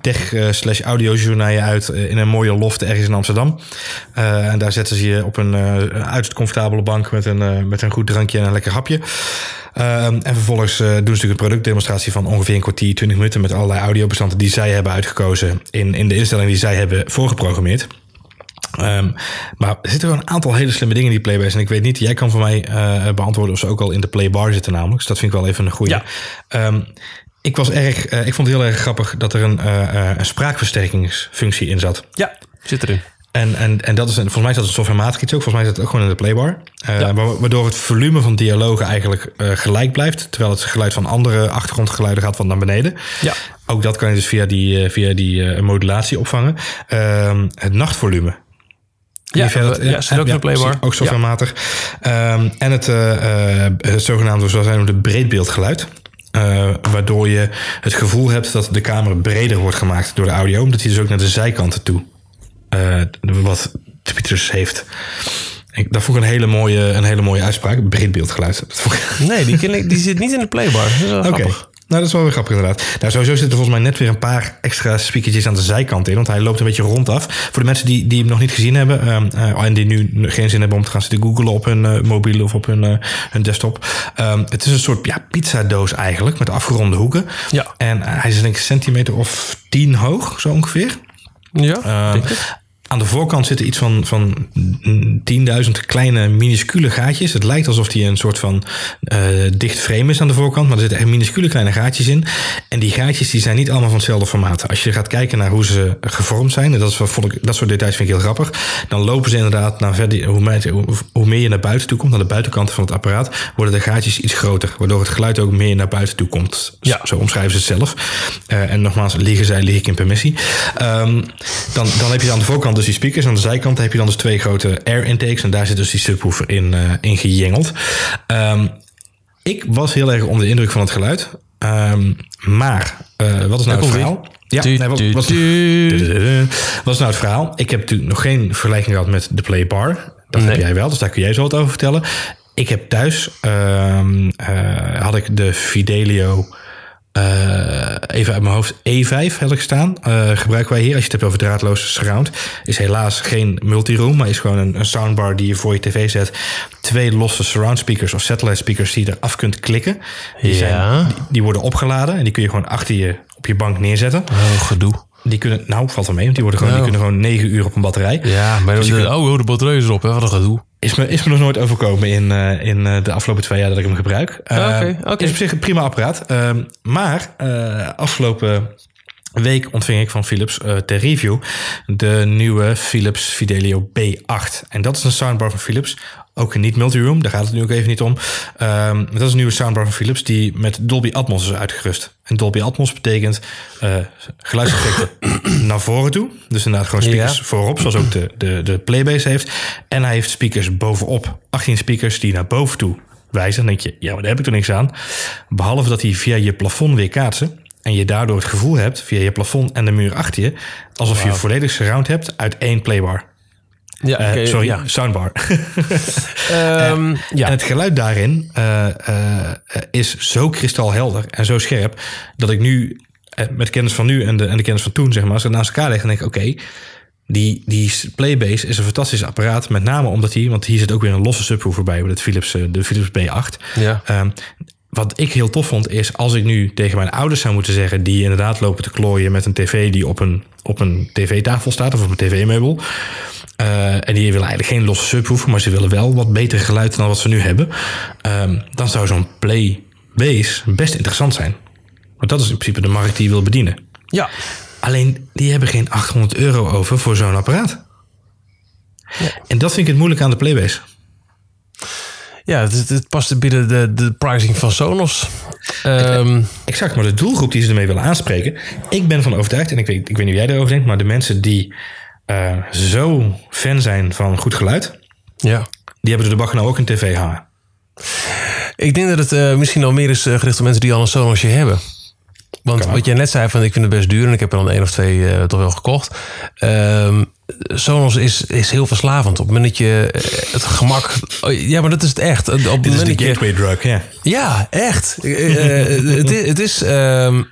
tech slash audiojournaal uit in een mooie loft ergens in Amsterdam. en daar zetten ze je op een uiterst comfortabele bank met een, met een goed drankje en een lekker hapje. en vervolgens doen ze natuurlijk een productdemonstratie van ongeveer een kwartier, 20 minuten met allerlei audiobestanden die zij hebben uitgekozen in, in de instelling die zij hebben voorgeprogrammeerd. Um, maar er zitten wel een aantal hele slimme dingen in die playbase. En ik weet niet, jij kan voor mij uh, beantwoorden of ze ook al in de playbar zitten namelijk. Dus dat vind ik wel even een goede. Ja. Um, ik was erg, uh, ik vond het heel erg grappig dat er een, uh, een spraakversterkingsfunctie in zat. Ja, zit erin. En, en, en dat is, volgens mij is dat een softwarematig iets ook. Volgens mij zit het ook gewoon in de playbar. Uh, ja. Waardoor het volume van dialogen eigenlijk uh, gelijk blijft. Terwijl het geluid van andere achtergrondgeluiden gaat van naar beneden. Ja. Ook dat kan je dus via die, via die modulatie opvangen. Ehm, het nachtvolume. Ja, verder, ja, zit ook in de playbar. Ook softwarematig. Ja. Um, en het, het zogenaamde, zoals wij noemen, breedbeeldgeluid. Uh, waardoor je het gevoel hebt dat de camera breder wordt gemaakt door de audio. Omdat hij dus ook naar de zijkanten toe uh, wat Tweeters heeft. Ik, dat vond ik een hele mooie, een hele mooie uitspraak. Breedbeeldgeluid. Nee, die, ken ik, die zit niet in de playbar. Oké. Okay. Nou, dat is wel weer grappig inderdaad. Nou, sowieso zitten volgens mij net weer een paar extra speakertjes aan de zijkant in. Want hij loopt een beetje rondaf. Voor de mensen die, die hem nog niet gezien hebben. Um, uh, en die nu geen zin hebben om te gaan zitten googlen op hun uh, mobiel of op hun, uh, hun desktop. Um, het is een soort ja, pizzadoos eigenlijk. Met afgeronde hoeken. Ja. En hij is denk ik een centimeter of tien hoog, zo ongeveer. Ja, uh, aan de voorkant zitten iets van, van 10.000 kleine minuscule gaatjes. Het lijkt alsof die een soort van uh, dicht frame is aan de voorkant. Maar er zitten echt minuscule kleine gaatjes in. En die gaatjes die zijn niet allemaal van hetzelfde formaat. Als je gaat kijken naar hoe ze gevormd zijn. En dat, is wat, dat soort details vind ik heel grappig. Dan lopen ze inderdaad naar verder. Hoe meer, hoe meer je naar buiten toe komt. Naar de buitenkant van het apparaat. Worden de gaatjes iets groter. Waardoor het geluid ook meer naar buiten toe komt. Ja. Zo omschrijven ze het zelf. Uh, en nogmaals, liegen zij, lieg ik in permissie. Um, dan, dan heb je aan de voorkant dus die speakers. Aan de zijkant heb je dan dus twee grote air intakes. En daar zit dus die subwoofer in, uh, in gejengeld. Um, ik was heel erg onder de indruk van het geluid. Um, maar uh, wat is nou het verhaal? Ja, nee, wat, wat, wat, [laughs] wat is nou het verhaal? Ik heb natuurlijk nog geen vergelijking gehad met de Playbar. Dat nee. heb jij wel, dus daar kun jij zo wat over vertellen. Ik heb thuis, um, uh, had ik de Fidelio... Uh, even uit mijn hoofd, E5 heb ik staan. Uh, gebruiken wij hier, als je het hebt over draadloos surround. Is helaas geen multiroom, maar is gewoon een, een, soundbar die je voor je tv zet. Twee losse surround speakers of satellite speakers die je eraf kunt klikken. Die, ja. zijn, die, die, worden opgeladen en die kun je gewoon achter je op je bank neerzetten. Oh, gedoe. Die kunnen, nou, valt wel mee, want die, worden gewoon, nou. die kunnen gewoon 9 uur op een batterij. Ja, maar dus de, kunt, oh, de batterij is erop, hè? wat een gedoe. Is me, is me nog nooit overkomen in, uh, in uh, de afgelopen twee jaar dat ik hem gebruik. Uh, okay, okay. Is op zich een prima apparaat. maar afgelopen week ontving ik van Philips ter review de nieuwe Philips Fidelio B8. En dat is een soundbar van Philips. Ook niet multiroom, daar gaat het nu ook even niet om. Um, dat is een nieuwe soundbar van Philips die met Dolby Atmos is uitgerust. En Dolby Atmos betekent uh, geluidseffecten [coughs] naar voren toe. Dus inderdaad gewoon speakers ja. voorop, zoals ook de, de, de Playbase heeft. En hij heeft speakers bovenop. 18 speakers die naar boven toe wijzen. Dan denk je, ja, maar daar heb ik er niks aan. Behalve dat die via je plafond weer kaatsen. En je daardoor het gevoel hebt, via je plafond en de muur achter je... alsof wow. je volledig surround hebt uit één playbar. Ja, okay, uh, sorry, ja. soundbar. um, [laughs] en, ja. en het geluid daarin uh, uh, is zo kristalhelder en zo scherp... dat ik nu, met kennis van nu en de, en de kennis van toen, zeg maar... als ik naast elkaar leg, dan denk ik, oké... Okay, die, die Playbase is een fantastisch apparaat. Met name omdat hij, want hier zit ook weer een losse subwoofer bij... de Philips, de Philips B8. Ja. Um, wat ik heel tof vond, is als ik nu tegen mijn ouders zou moeten zeggen... die inderdaad lopen te klooien met een tv die op een, op een tv-tafel staat... of op een tv-meubel... Uh, en die willen eigenlijk geen losse subwoofer... maar ze willen wel wat beter geluid dan wat ze nu hebben... Um, dan zou zo'n Playbase best interessant zijn. Want dat is in principe de markt die je wil bedienen. Ja. Alleen, die hebben geen 800 euro over voor zo'n apparaat. Ja. En dat vind ik het moeilijk aan de Playbase. Ja, het, het past binnen de, de pricing van Sonos. Um, exact, maar de doelgroep die ze ermee willen aanspreken... ik ben van overtuigd, en ik weet, ik weet niet hoe jij erover denkt... maar de mensen die uh, zo fan zijn van goed geluid... Ja. die hebben er de bak nou ook een tv hangen. Ik denk dat het uh, misschien al meer is uh, gericht op mensen die al een Sonosje hebben. Want wat jij net zei, van ik vind het best duur en ik heb er dan één of twee uh, toch wel gekocht. Um, Sonos is, is heel verslavend. Op het moment dat je het gemak. Oh, ja, maar dat is het echt. Op het Dit is de gateway je, drug, ja. Ja, echt. het, is. Het is um,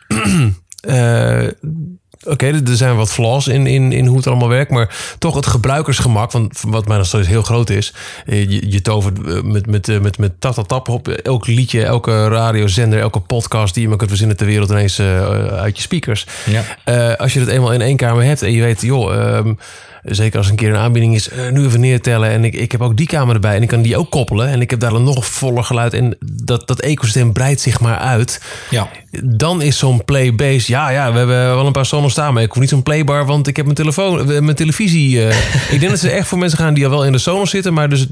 Oké, er zijn wat flaws in, in, in hoe het allemaal werkt. Maar toch het gebruikersgemak, want wat mij nog steeds heel groot is. Eh, je, je tovert eh, met, met, eh, met, met tap, tap, op elk liedje, elke radiozender, elke podcast die je maar kunt verzinnen ter wereld ineens uh, uit je speakers. Ja. als je het eenmaal in één kamer hebt en je weet, joh. Um, Zeker als een keer een aanbieding is, uh, nu even neertellen. En ik, ik heb ook die kamer erbij en ik kan die ook koppelen. En ik heb daar dan nog voller geluid. En dat, dat ecosysteem breidt zich maar uit. Ja. Dan is zo'n playbase. Ja, ja, we hebben wel een paar Sonos staan. Maar ik hoef niet zo'n playbar, want ik heb mijn telefoon, eh, mijn televisie. Uh, [laughs] ik denk dat ze echt voor mensen gaan die al wel in de Sonos zitten. Maar dus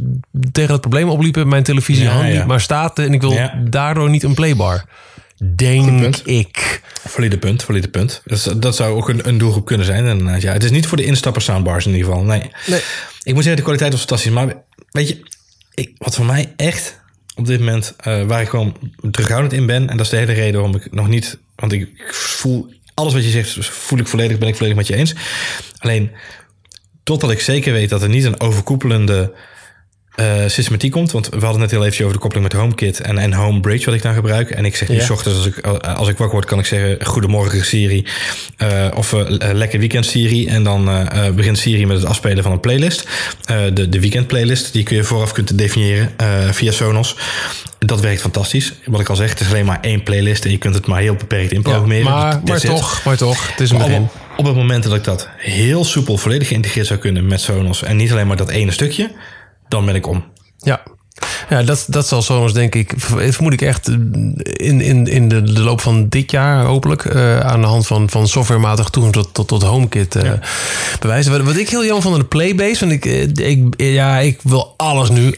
tegen het probleem opliepen. Mijn televisie ja, niet maar staat. En ik wil daardoor niet een playbar. Denk ik. Valide punt, valide punt. Dat, dat zou ook een, een doelgroep kunnen zijn. En, ja, het is niet voor de instapper soundbars in ieder geval. Nee. nee. Ik moet zeggen, de kwaliteit was fantastisch. Maar weet je, ik, wat voor mij echt op dit moment, uh, waar ik gewoon terughoudend in ben. En dat is de hele reden waarom ik nog niet. Want ik voel alles wat je zegt, voel ik volledig, ben ik volledig met je eens. Alleen, totdat ik zeker weet dat er niet een overkoepelende uh, systematiek komt. Want we hadden net heel even over de koppeling met HomeKit en, en HomeBridge wat ik dan gebruik. En ik zeg nu ja. ochtends als ik, als ik wakker word kan ik zeggen goedemorgen Siri uh, of uh, lekker weekend Siri. En dan begint Siri met het afspelen van een playlist. de, de weekend playlist die kun je vooraf kunt definiëren via Sonos. Dat werkt fantastisch. Wat ik al zeg, het is alleen maar één playlist en je kunt het maar heel beperkt inprogrammeren. Ja, maar, maar toch, maar toch, het is een begin. Op, op het moment dat ik dat heel soepel volledig geïntegreerd zou kunnen met Sonos en niet alleen maar dat ene stukje, dan ben ik om. Ja, ja, dat, dat zal Sonos denk ik, vermoed ik echt in, in, in de, de loop van dit jaar hopelijk uh, aan de hand van, van softwarematig toegang tot, tot, tot HomeKit uh, ja. bewijzen. Wat, wat, ik heel jammer vond aan de Playbase, want ik, eh, ik, ja, ik wil alles nu,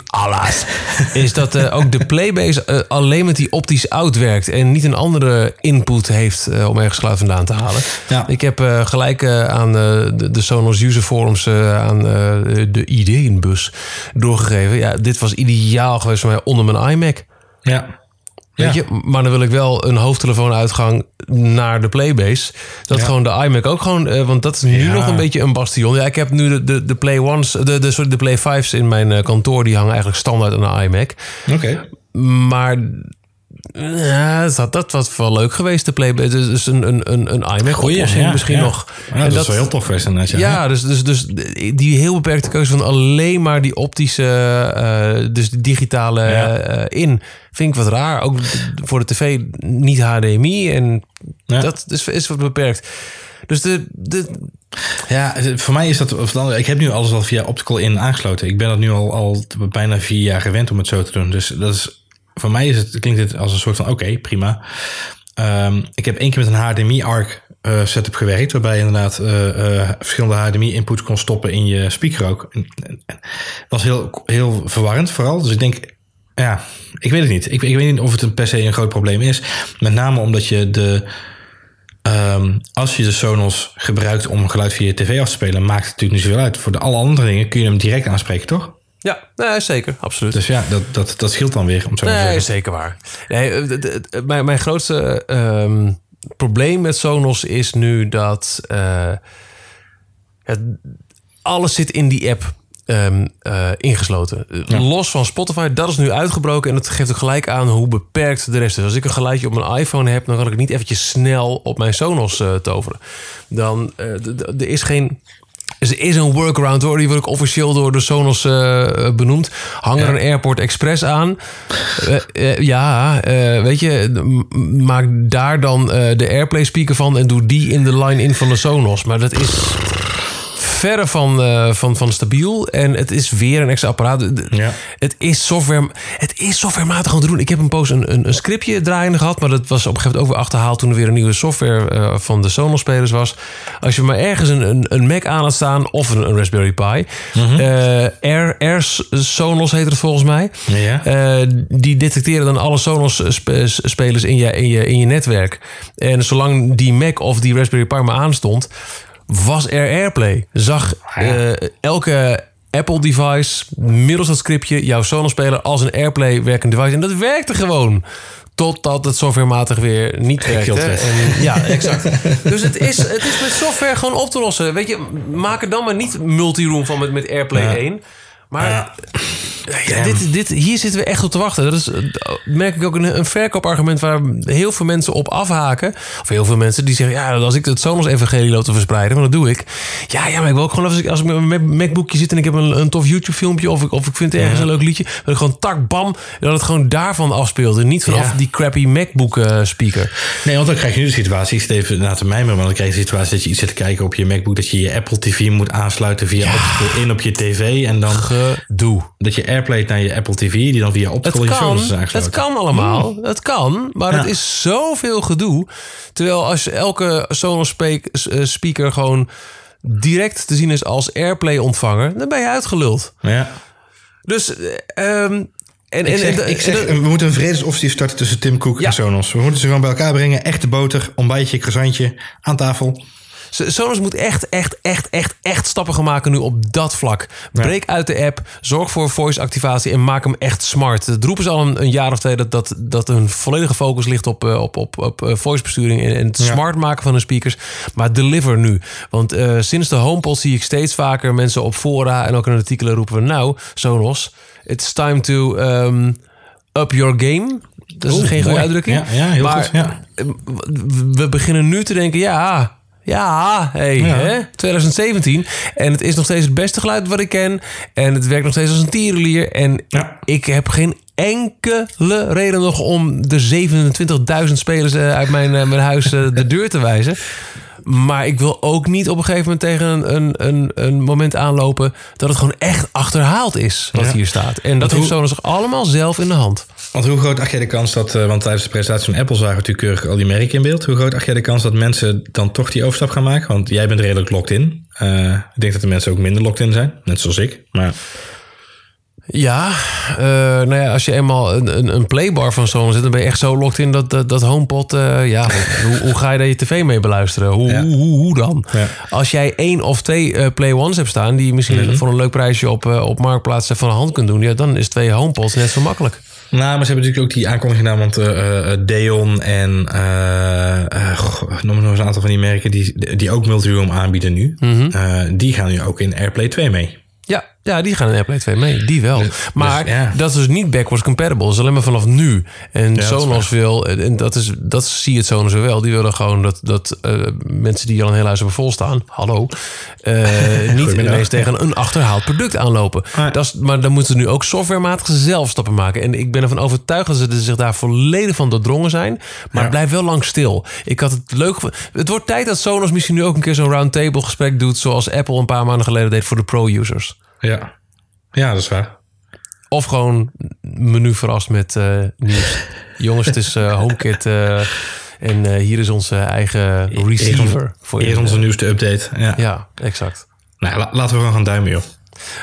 [laughs] is dat uh, ook de Playbase alleen met die optisch out werkt en niet een andere input heeft om ergens geluid vandaan te halen. Ja. Ik heb gelijk aan de, de, Sonos user forums aan de ideeënbus doorgegeven. Ja, dit was ideaal geweest voor mij onder mijn iMac. Ja. Weet je, maar dan wil ik wel een hoofdtelefoonuitgang naar de Playbase. Dat ja. gewoon de iMac ook gewoon, uh, want dat is nu ja. nog een beetje een bastion. Ja, ik heb nu de, de, de Play Ones, de, de, sorry, de Play 5's in mijn uh, kantoor, die hangen eigenlijk standaard aan de iMac. Oké. Okay. Maar ja, dat, dat was wel leuk geweest, de Playback. Dus, dus een, een, een, een iMac Goeie, ja, misschien ja. nog. Ja, dat, dat, is wel heel tof geweest Ja, ja dus, dus, dus die heel beperkte keuze van alleen maar die optische, uh, dus die digitale uh, in, vind ik wat raar. Ook voor de tv niet HDMI en dat is, is wat beperkt. Dus de, de, ja, voor mij is dat. Ik heb nu alles al via Optical in aangesloten. Ik ben dat nu al, al bijna vier jaar gewend om het zo te doen. Dus dat is voor mij is het, klinkt dit als een soort van: oké, prima. Um, ik heb één keer met een HDMI-ARC uh, setup gewerkt, waarbij je inderdaad uh, uh, verschillende HDMI-inputs kon stoppen in je speaker ook. En, was heel, heel verwarrend vooral. Dus ik denk, ja, ik weet het niet. Ik, ik weet niet of het een per se een groot probleem is. Met name omdat je de. Um, als je de Sonos gebruikt om geluid via je tv af te spelen, maakt het natuurlijk niet zoveel uit. Voor de alle andere dingen kun je hem direct aanspreken, toch? Ja, nee, zeker, absoluut. Dus ja, dat, dat, dat scheelt dan weer, om zo nee, te zeggen. zeker waar. Nee, mijn, mijn grootste um, probleem met Sonos is nu dat uh, het, alles zit in die app um, uh, ingesloten. Ja. Los van Spotify, dat is nu uitgebroken en dat geeft ook gelijk aan hoe beperkt de rest is. Als ik een geluidje op mijn iPhone heb, dan kan ik het niet eventjes snel op mijn Sonos uh, toveren. Dan, er is geen er is een workaround hoor, die wordt ook officieel door de Sonos uh, benoemd. Hang er een Airport Express aan. Uh, uh, ja, weet je, maak daar dan de AirPlay speaker van en doe die in de line-in van de Sonos. Maar dat is verre van, uh, van, van stabiel. En het is weer een extra apparaat. Ja. Het is software. Het is softwarematig aan te doen. Ik heb een poos een, een, een, scriptje draaiende gehad. Maar dat was op een gegeven moment over achterhaald toen er weer een nieuwe software uh, van de Sonos-spelers was. Als je maar ergens een, een, een Mac aan had staan of een, een Raspberry Pi. Mm -hmm. uh, Air, Air Sonos heet het volgens mij. Ja. die detecteren dan alle Sonos-spelers in je, in, je, in je netwerk. En zolang die Mac of die Raspberry Pi maar aanstond was er Airplay. Zag uh, elke Apple device, middels dat scriptje, jouw Sonos-speler als een AirPlay werkend device. En dat werkte gewoon. Totdat het softwarematig weer niet werkte. En, ja, [laughs] exact. dus het is, het is met software gewoon op te lossen. Weet je, maak er dan maar niet multiroom van met, met AirPlay Ja. 1. Maar Ja. Ja, dit, dit, hier zitten we echt op te wachten. Dat is, eh, merk ik ook een, een verkoopargument waar heel veel mensen op afhaken. Of heel veel mensen die zeggen: Ja, als ik het Sonos-evangelie loop te verspreiden, maar dat doe ik. Ja, ja, maar ik wil ook gewoon als ik, als ik met mijn MacBookje zit en ik heb een, een tof YouTube-filmpje. Of ik, of ik vind ergens een leuk liedje. Dat ik gewoon tak, bam. Dat het gewoon daarvan afspeelt. En niet vanaf Ja. die crappy MacBook-speaker. Nee, want dan krijg je nu de situatie, ik zit even na te mijmeren, maar dan krijg je de situatie dat je iets zit te kijken op je MacBook, dat je je Apple TV moet aansluiten via optical in op je tv en dan Gedoe. dat je AirPlay naar je Apple TV, die dan via optical je kan, Sonos is het aangesloten. kan allemaal. Het kan, maar Ja. het is zoveel gedoe. Terwijl als elke Sonos eh, speaker gewoon direct te zien is als AirPlay-ontvanger, dan ben je uitgeluld. Ja. Dus, eh, ehm, en, Ik en, zeg, en- ik zeg we moeten een vredesoffensief starten tussen Tim Cook Ja. en Sonos. We moeten ze gewoon bij elkaar brengen. Echte boter, ontbijtje, croissantje aan tafel. Sonos moet echt, echt, echt, echt, echt stappen gaan maken nu op dat vlak. Breek uit de app, zorg voor voice-activatie en maak hem echt smart. Het roepen ze al een, een jaar of twee dat, dat, dat hun volledige focus ligt op, eh, op, op, op eh, voice-besturing en, en het smart maken van de speakers. Maar deliver nu. Want eh, sinds de HomePod zie ik steeds vaker mensen op fora en ook in artikelen roepen van nou, Sonos, it's time to um, up your game. Dat is Oeh, geen goede uitdrukking. Ja, ja, heel maar goed, ja. we beginnen nu te denken, ja, ja, hey, Ja. Hè? 2017. En het is nog steeds het beste geluid wat ik ken. En het werkt nog steeds als een tierenlier. En Ja. ik heb geen enkele reden nog om de 27.000 spelers eh, uit mijn, eh, mijn huis eh, de deur te wijzen. Maar ik wil ook niet op een gegeven moment tegen een, een, een, een moment aanlopen dat het gewoon echt achterhaald is wat Ja. hier staat. En dat hoe- heeft Sonos zich allemaal zelf in de hand. Want hoe groot acht jij de kans dat, eh, want tijdens de presentatie van Apple zagen we natuurlijk keurig al die merken in beeld. Hoe groot acht jij de kans dat mensen dan toch die overstap gaan maken? Want jij bent redelijk locked in. Eh, ik denk dat de mensen ook minder locked in zijn, net zoals ik. Maar Ja, eh, nou ja, als je eenmaal een, een, een playbar van Sonos zit, dan ben je echt zo locked in dat, dat, dat HomePod, ja, [laughs] hoe, hoe ga je daar je tv mee beluisteren? Hoe, Ja. hoe, hoe, hoe dan? Ja. Als jij één of twee eh, Play Ones hebt staan, die je misschien voor een leuk prijsje op, op Marktplaats van de hand kunt doen, ja, dan is twee HomePods net zo makkelijk. Nou, maar ze hebben natuurlijk ook die aankondiging gedaan, want eh, eh, Deon en eh, eh, goh, noem maar nog eens een aantal van die merken die, die ook multiroom aanbieden nu. Eh, die gaan nu ook in AirPlay 2 mee. Ja, ja, die gaan in AirPlay 2 mee. Die wel. maar dus, ja. dat is dus niet backwards compatible. Dat is alleen maar vanaf nu. En is Sonos wil, en dat, is, dat zie je het Sonos wel. Die willen gewoon dat, dat eh, mensen die al een heel huis hebben volstaan, hallo, eh, [laughs] niet ineens tegen een achterhaald product aanlopen. Maar- Dat is, maar dan moeten ze nu ook softwarematig zelf stappen maken. En ik ben ervan overtuigd dat ze zich daar volledig van doordrongen zijn. Maar Ja. blijf wel lang stil. Ik had het leuk. Het wordt tijd dat Sonos misschien nu ook een keer zo'n roundtable gesprek doet. Zoals Apple een paar maanden geleden deed voor de pro-users. Ja. ja, dat is waar. Of gewoon menu verrast met eh, nieuws. [laughs] Jongens, het is eh, HomeKit eh, en hier is onze eigen receiver. voor Hier je. is onze nieuwste update. Ja. Ja, exact. Nou, la- laten we gewoon gaan duimen, joh.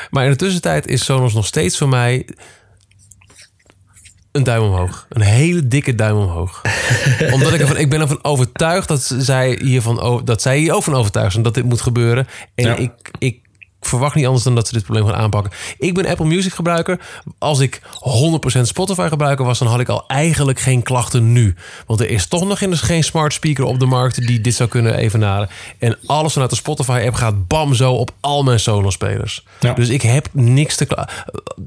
Maar in de tussentijd is Sonos nog steeds voor mij een duim omhoog. Een hele dikke duim omhoog. [laughs] Omdat ik, ervan, ik ben ervan overtuigd dat zij hiervan dat zij hier ook van overtuigd zijn dat dit moet gebeuren. En Ja. ik, ik verwacht niet anders dan dat ze dit probleem gaan aanpakken. Ik ben Apple Music gebruiker. Als ik 100% Spotify gebruiker was, dan had ik al eigenlijk geen klachten nu. Want er is toch nog eens geen smart speaker op de markt die dit zou kunnen evenaren. En alles vanuit de Spotify app gaat bam zo op al mijn Sonos spelers. Ja. Dus ik heb niks te klagen.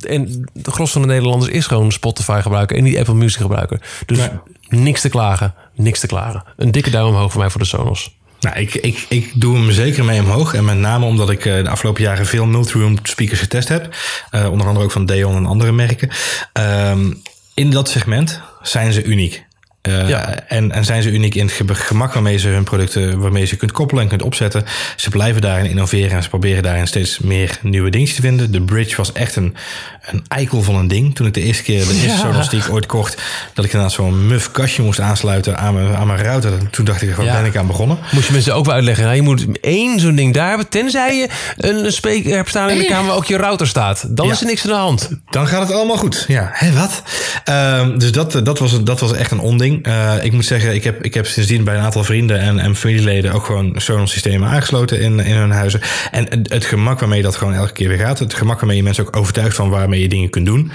En de gros van de Nederlanders is gewoon Spotify gebruiker en niet Apple Music gebruiker. Dus Nee. niks te klagen, niks te klagen. Een dikke duim omhoog voor mij voor de Sonos. Nou, ik, ik, ik doe hem zeker mee omhoog. En met name omdat ik eh, de afgelopen jaren veel multiroom speakers getest heb. Eh, onder andere ook van Deon en andere merken. Ehm, in dat segment zijn ze uniek. Eh, Ja. en, en zijn ze uniek in het ge- gemak waarmee ze hun producten, waarmee ze kunt koppelen en kunt opzetten. Ze blijven daarin innoveren en ze proberen daarin steeds meer nieuwe dingetjes te vinden. De Bridge was echt een, een eikel van een ding. Toen ik de eerste keer, de eerste Ja. Sonos die ik ooit kocht, dat ik inderdaad zo'n muf kastje moest aansluiten aan mijn, aan mijn router. Toen dacht ik, waar Ja. ben ik aan begonnen? Moet je mensen ook wel uitleggen. Nou, je moet één zo'n ding daar hebben. Tenzij je een speaker hebt staan in de kamer waar ook je router staat. Dan Ja. is er niks aan de hand. Dan gaat het allemaal goed. Ja, hé, wat? Ehm, dus dat, dat, was, dat was echt een onding. ding. Eh, ik moet zeggen, ik heb, ik heb sindsdien bij een aantal vrienden en, en familieleden ook gewoon Sonos systemen aangesloten in, in hun huizen. En het, het gemak waarmee dat gewoon elke keer weer gaat. Het gemak waarmee je mensen ook overtuigt van waarmee je dingen kunt doen.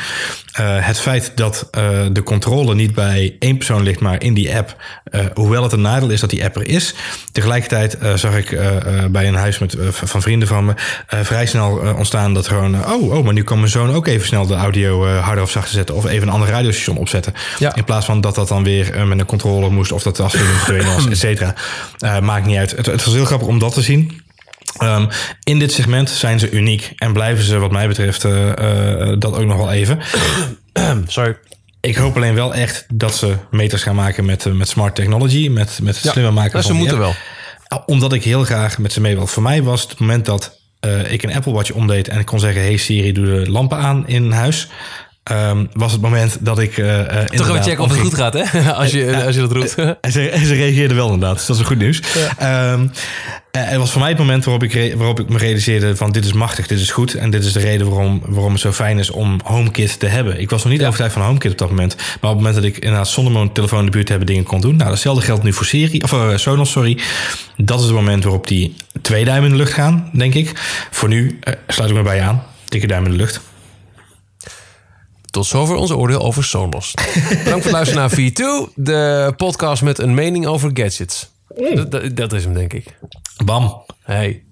Uh, het feit dat uh, de controle niet bij één persoon ligt, maar in die app. Uh, hoewel het een nadeel is dat die app er is. Tegelijkertijd zag ik bij een huis met, van vrienden van me vrij snel ontstaan dat gewoon. oh, oh, maar nu kan mijn zoon ook even snel de audio harder of zachter zetten. Of even een ander radiostation opzetten. Ja. In plaats van dat dat dan weer met een controle moest. Of dat de [coughs] verdwenen was, et cetera. maakt niet uit. Het, het was heel grappig om dat te zien. Um, in dit segment zijn ze uniek en blijven ze, wat mij betreft, uh, uh, dat ook nog wel even. [clears throat] Sorry. Ik hoop alleen wel echt dat ze meters gaan maken met, uh, met smart technology, met, met het ja, slimmer maken van ze moeten wel. Omdat ik heel graag met ze mee wil. Voor mij was het moment dat ik een Apple Watch omdeed en ik kon zeggen: Hey Siri, doe de lampen aan in huis. Um, was het moment dat ik. Uh, Toch even checken of het goed gaat, hè? [laughs] Als je, als je dat roept. en, ze, en ze reageerde wel inderdaad. Dus dat is een goed nieuws. Ja. Um, het was voor mij het moment waarop ik, waarop ik me realiseerde van dit is machtig, dit is goed. En dit is de reden waarom, waarom het zo fijn is om HomeKit te hebben. Ik was nog niet ja. overtuigd van HomeKit op dat moment. Maar op het moment dat ik inderdaad zonder mijn telefoon in de buurt te hebben dingen kon doen. Nou, datzelfde geldt nu voor Siri, of uh, Sonos, sorry. Dat is het moment waarop die twee duimen in de lucht gaan, denk ik. Voor nu uh, sluit ik me bij je aan. Dikke duim in de lucht. Tot zover ons oordeel over Sonos. Bedankt voor het luisteren naar V2, de podcast met een mening over gadgets. Mm. Dat, dat, is hem, denk ik. Bam. Hey.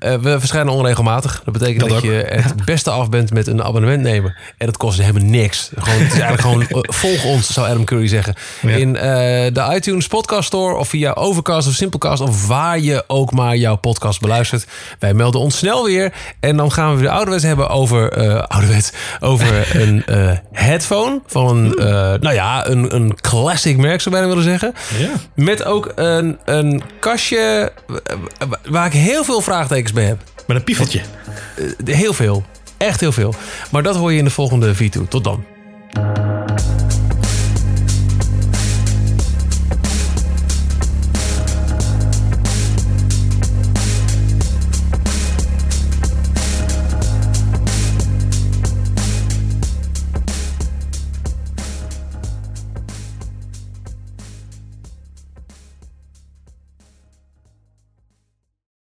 Uh, we verschijnen onregelmatig. Dat betekent dat, je het beste af bent met een abonnement nemen. En dat kost helemaal niks. Gewoon, het is eigenlijk gewoon uh, [laughs] volg ons, zou Adam Curry zeggen. Ja. In uh, de iTunes Podcast Store of via Overcast of Simplecast of waar je ook maar jouw podcast beluistert. Wij melden ons snel weer. En dan gaan we weer ouderwets hebben over, ouderwets, over [laughs] een headphone van een, nou ja, een, een classic merk zou bijna willen zeggen. Ja. Met ook een, een kastje waar ik heel veel met een piefeltje. Eh, eh, heel veel. Echt heel veel. Maar dat hoor je in de volgende video. Tot dan.